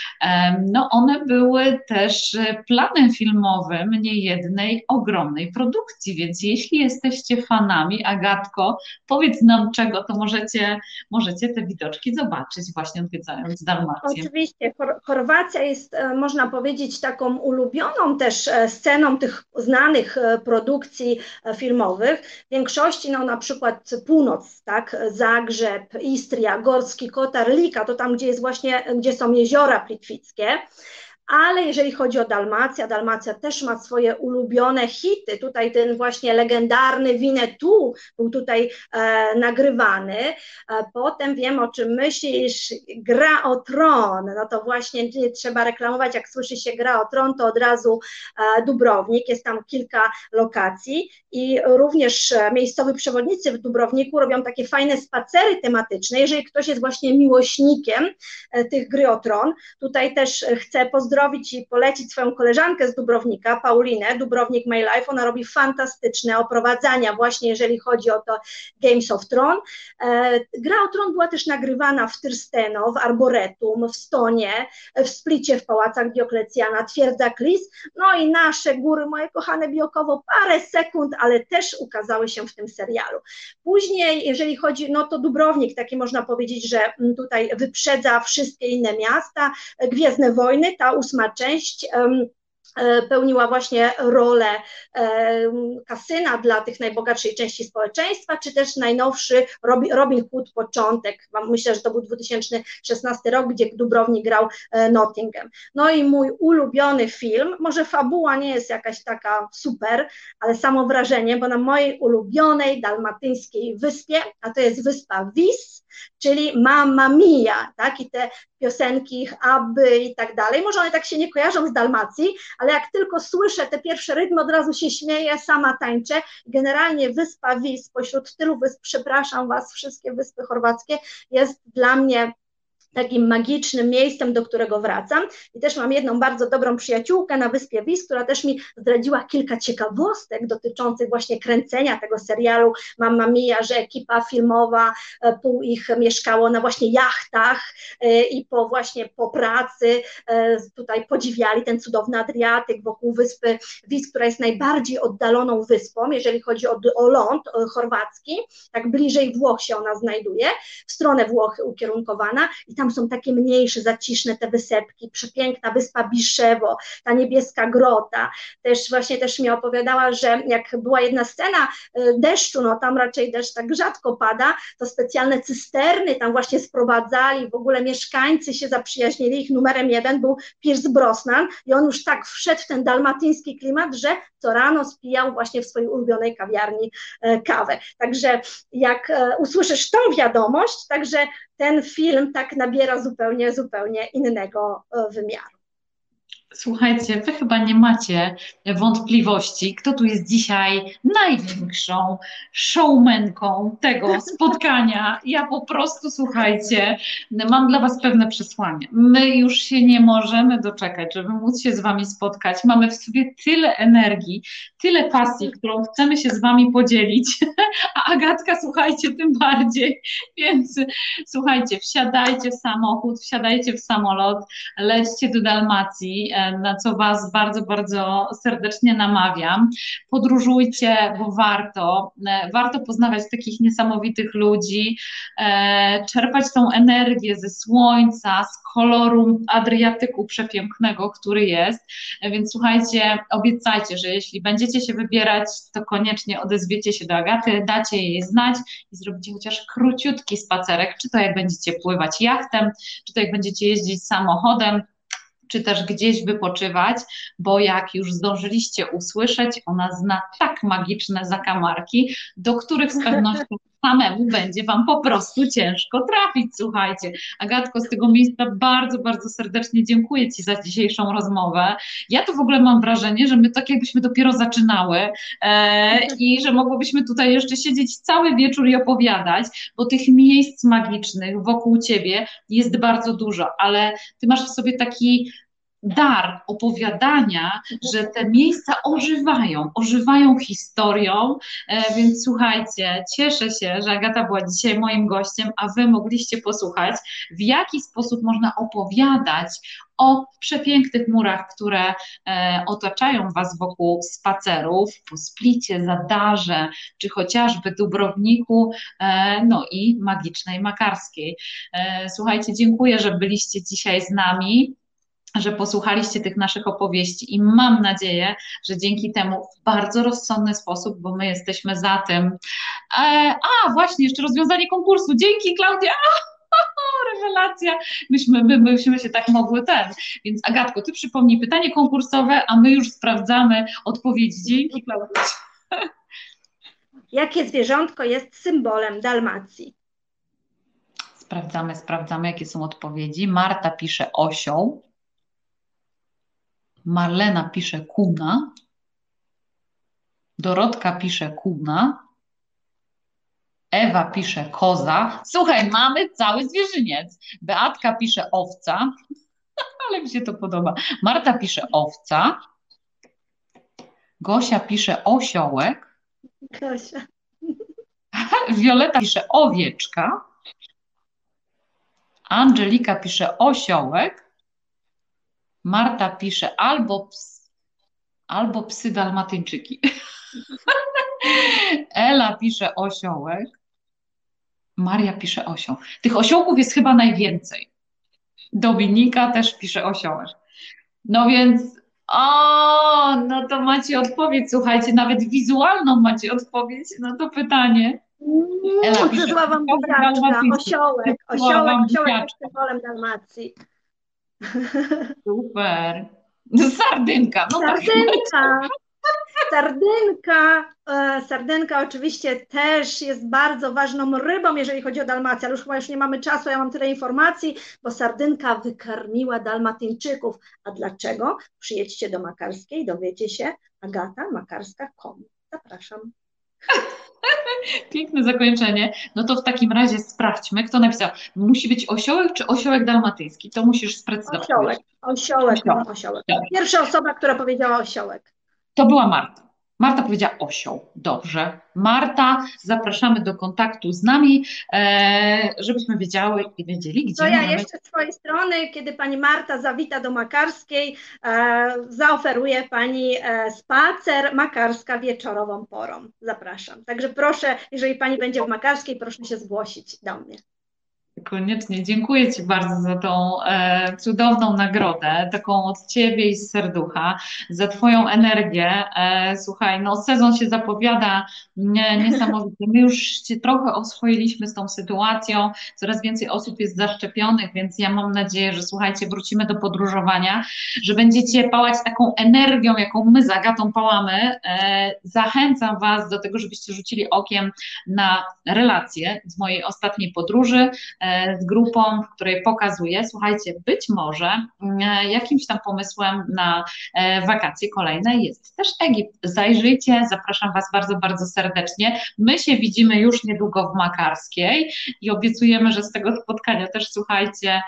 no one były też planem filmowym niejednej ogromnej produkcji, więc jeśli jesteście fanami, Agatko, powiedz nam czego, to możecie, możecie te widoczki zobaczyć właśnie odwiedzając Dalmację. Oczywiście, Chorwacja jest, e, można powiedzieć, taką ulubioną też e, sceną tych znanych e, produkcji filmowych. W większości, no na przykład północ, tak, Zagrzeb, Istria, Gorski Kotar, Lika, to tam, gdzie jest właśnie, gdzie są jeziora plitwickie ale jeżeli chodzi o Dalmacja, Dalmacja też ma swoje ulubione hity. Tutaj ten właśnie legendarny Winnetou był tutaj e, nagrywany. E, potem wiem, o czym myślisz, gra o tron. No to właśnie nie trzeba reklamować, jak słyszy się gra o tron, to od razu e, Dubrownik. Jest tam kilka lokacji i również e, miejscowi przewodnicy w Dubrowniku robią takie fajne spacery tematyczne. Jeżeli ktoś jest właśnie miłośnikiem e, tych gry o tron, tutaj też chcę pozdrowić pozdrowić i polecić swoją koleżankę z Dubrownika, Paulinę, Dubrownik My Life. Ona robi fantastyczne oprowadzania właśnie jeżeli chodzi o to Games of Thrones. E, gra o Tron była też nagrywana w Tyrsteno, w Arboretum, w Stonie, w Splicie, w Pałacach Dioklecjana, Twierdza Klis, no i nasze góry, moje kochane Biokowo, parę sekund, ale też ukazały się w tym serialu. Później, jeżeli chodzi, no to Dubrownik, taki można powiedzieć, że tutaj wyprzedza wszystkie inne miasta, Gwiezdne Wojny, ta ósma część E, pełniła właśnie rolę e, kasyna dla tych najbogatszej części społeczeństwa, czy też najnowszy Robin Hood początek, myślę, że to był 2016 rok, gdzie Dubrownik grał e, Nottingham. No i mój ulubiony film, może fabuła nie jest jakaś taka super, ale samo wrażenie, bo na mojej ulubionej dalmatyńskiej wyspie, a to jest wyspa Vis, czyli Mamma Mia, tak, i te piosenki Aby i tak dalej, może one tak się nie kojarzą z Dalmacji, ale jak tylko słyszę te pierwsze rytmy, od razu się śmieję, sama tańczę. Generalnie wyspa Vis, pośród tylu wysp, przepraszam Was, wszystkie wyspy chorwackie, jest dla mnie takim magicznym miejscem, do którego wracam. I też mam jedną bardzo dobrą przyjaciółkę na Wyspie Wis, która też mi zdradziła kilka ciekawostek dotyczących właśnie kręcenia tego serialu. Mamma Mia, że ekipa filmowa, e, pół ich mieszkało na właśnie jachtach e, i po właśnie po pracy e, tutaj podziwiali ten cudowny Adriatyk wokół Wyspy Wis, która jest najbardziej oddaloną wyspą, jeżeli chodzi o, o ląd chorwacki, tak bliżej Włoch się ona znajduje, w stronę Włoch ukierunkowana. I tam tam są takie mniejsze, zaciszne te wysepki, przepiękna wyspa Biszewo, ta niebieska grota. Też właśnie też mi opowiadała, że jak była jedna scena y, deszczu, no tam raczej deszcz tak rzadko pada, to specjalne cysterny tam właśnie sprowadzali, w ogóle mieszkańcy się zaprzyjaźnili, ich numerem jeden był Pierce Brosnan i on już tak wszedł w ten dalmatyński klimat, że co rano spijał właśnie w swojej ulubionej kawiarni e, kawę. Także jak e, usłyszysz tą wiadomość, także ten film tak nabiera zupełnie, zupełnie innego e, wymiaru. Słuchajcie, wy chyba nie macie wątpliwości, kto tu jest dzisiaj największą showmenką tego spotkania. Ja po prostu, słuchajcie, mam dla was pewne przesłanie. My już się nie możemy doczekać, żeby móc się z wami spotkać. Mamy w sobie tyle energii, tyle pasji, którą chcemy się z wami podzielić, a Agatka, słuchajcie, tym bardziej. Więc słuchajcie, wsiadajcie w samochód, wsiadajcie w samolot, lećcie do Dalmacji na co Was bardzo, bardzo serdecznie namawiam. Podróżujcie, bo warto. E, warto poznawać takich niesamowitych ludzi, e, czerpać tą energię ze słońca, z koloru Adriatyku przepięknego, który jest. E, więc słuchajcie, obiecajcie, że jeśli będziecie się wybierać, to koniecznie odezwiecie się do Agaty, dacie jej znać i zrobicie chociaż króciutki spacerek, czy to jak będziecie pływać jachtem, czy to jak będziecie jeździć samochodem, czy też gdzieś wypoczywać, bo jak już zdążyliście usłyszeć, ona zna tak magiczne zakamarki, do których z pewnością samemu będzie Wam po prostu ciężko trafić. Słuchajcie, Agatko, z tego miejsca bardzo, bardzo serdecznie dziękuję Ci za dzisiejszą rozmowę. Ja tu w ogóle mam wrażenie, że my tak jakbyśmy dopiero zaczynały e, i że mogłybyśmy tutaj jeszcze siedzieć cały wieczór i opowiadać, bo tych miejsc magicznych wokół Ciebie jest bardzo dużo, ale Ty masz w sobie taki dar opowiadania, że te miejsca ożywają, ożywają historią, e, więc słuchajcie, cieszę się, że Agata była dzisiaj moim gościem, a Wy mogliście posłuchać, w jaki sposób można opowiadać o przepięknych murach, które e, otaczają Was wokół spacerów, po Splicie, Zadarze, czy chociażby Dubrowniku, e, no i magicznej Makarskiej. Słuchajcie, dziękuję, że byliście dzisiaj z nami że posłuchaliście tych naszych opowieści i mam nadzieję, że dzięki temu w bardzo rozsądny sposób, bo my jesteśmy za tym. E, a, właśnie, jeszcze rozwiązanie konkursu. Dzięki, Klaudia! rewelacja, myśmy, my, myśmy się tak mogły ten. Więc Agatko, ty przypomnij pytanie konkursowe, a my już sprawdzamy odpowiedź. Dzięki, Klaudia. Jakie zwierzątko jest symbolem Dalmacji? Sprawdzamy, sprawdzamy, jakie są odpowiedzi. Marta pisze osioł. Marlena pisze kuna, Dorotka pisze kuna, Ewa pisze koza. Słuchaj, mamy cały zwierzyniec. Beatka pisze owca, ale mi się to podoba. Marta pisze owca. Gosia pisze osiołek. Gosia. Wioleta pisze owieczka. Angelika pisze osiołek. Marta pisze albo, ps, albo psy dalmatyńczyki. Ela pisze osiołek. Maria pisze osioł. Tych osiołków jest chyba najwięcej. Dominika też pisze osiołek. No więc O, no to macie odpowiedź, słuchajcie, nawet wizualną macie odpowiedź na to pytanie. Ela, Przyszła wam buziaczka, osiołek, osiołek, osiołek jest symbolem Dalmacji. Super. Sardynka. No Sardynka. Tak. Sardynka, e, sardynka oczywiście też jest bardzo ważną rybą, jeżeli chodzi o Dalmację, ale już chyba już nie mamy czasu, ja mam tyle informacji, bo sardynka wykarmiła Dalmatyńczyków. A dlaczego? Przyjedźcie do Makarskiej, dowiecie się. Agata Makarska.com. Zapraszam. Piękne zakończenie. No to w takim razie sprawdźmy, kto napisał. Musi być osiołek czy osiołek dalmatyński? To musisz sprecyzować. Osiołek, osiołek, osiołek. osiołek. Pierwsza osoba, która powiedziała osiołek. To była Marta. Marta powiedziała osioł. Dobrze. Marta, zapraszamy do kontaktu z nami, e, żebyśmy wiedziały i wiedzieli, gdzie. To ja jeszcze z swojej strony, kiedy pani Marta zawita do Makarskiej, e, zaoferuję pani e, spacer Makarska wieczorową porą. Zapraszam. Także proszę, jeżeli pani będzie w Makarskiej, proszę się zgłosić do mnie. Koniecznie. Dziękuję Ci bardzo za tą e, cudowną nagrodę, taką od Ciebie i z serducha, za Twoją energię. E, słuchaj, no sezon się zapowiada nie, niesamowity. My już się trochę oswoiliśmy z tą sytuacją, coraz więcej osób jest zaszczepionych, więc ja mam nadzieję, że słuchajcie, wrócimy do podróżowania, że będziecie pałać taką energią, jaką my z Agatą pałamy. E, zachęcam Was do tego, żebyście rzucili okiem na relacje z mojej ostatniej podróży E, z grupą, w której pokazuję, słuchajcie, być może e, jakimś tam pomysłem na e, wakacje kolejne jest też Egipt. Zajrzyjcie, zapraszam Was bardzo, bardzo serdecznie. My się widzimy już niedługo w Makarskiej i obiecujemy, że z tego spotkania też, słuchajcie,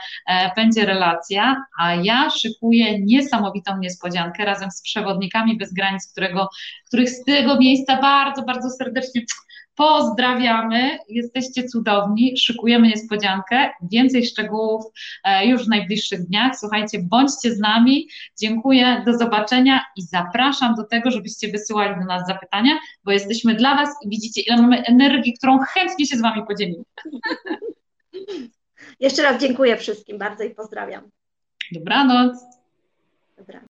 będzie relacja, a ja szykuję niesamowitą niespodziankę razem z przewodnikami bez granic, którego, których z tego miejsca bardzo, bardzo serdecznie Pozdrawiamy, jesteście cudowni, szykujemy niespodziankę. Więcej szczegółów e, już w najbliższych dniach. Słuchajcie, bądźcie z nami. Dziękuję, do zobaczenia i zapraszam do tego, żebyście wysyłali do nas zapytania, bo jesteśmy dla Was i widzicie, ile mamy energii, którą chętnie się z Wami podzielimy. Jeszcze raz dziękuję wszystkim bardzo i pozdrawiam. Dobranoc. Dobranoc.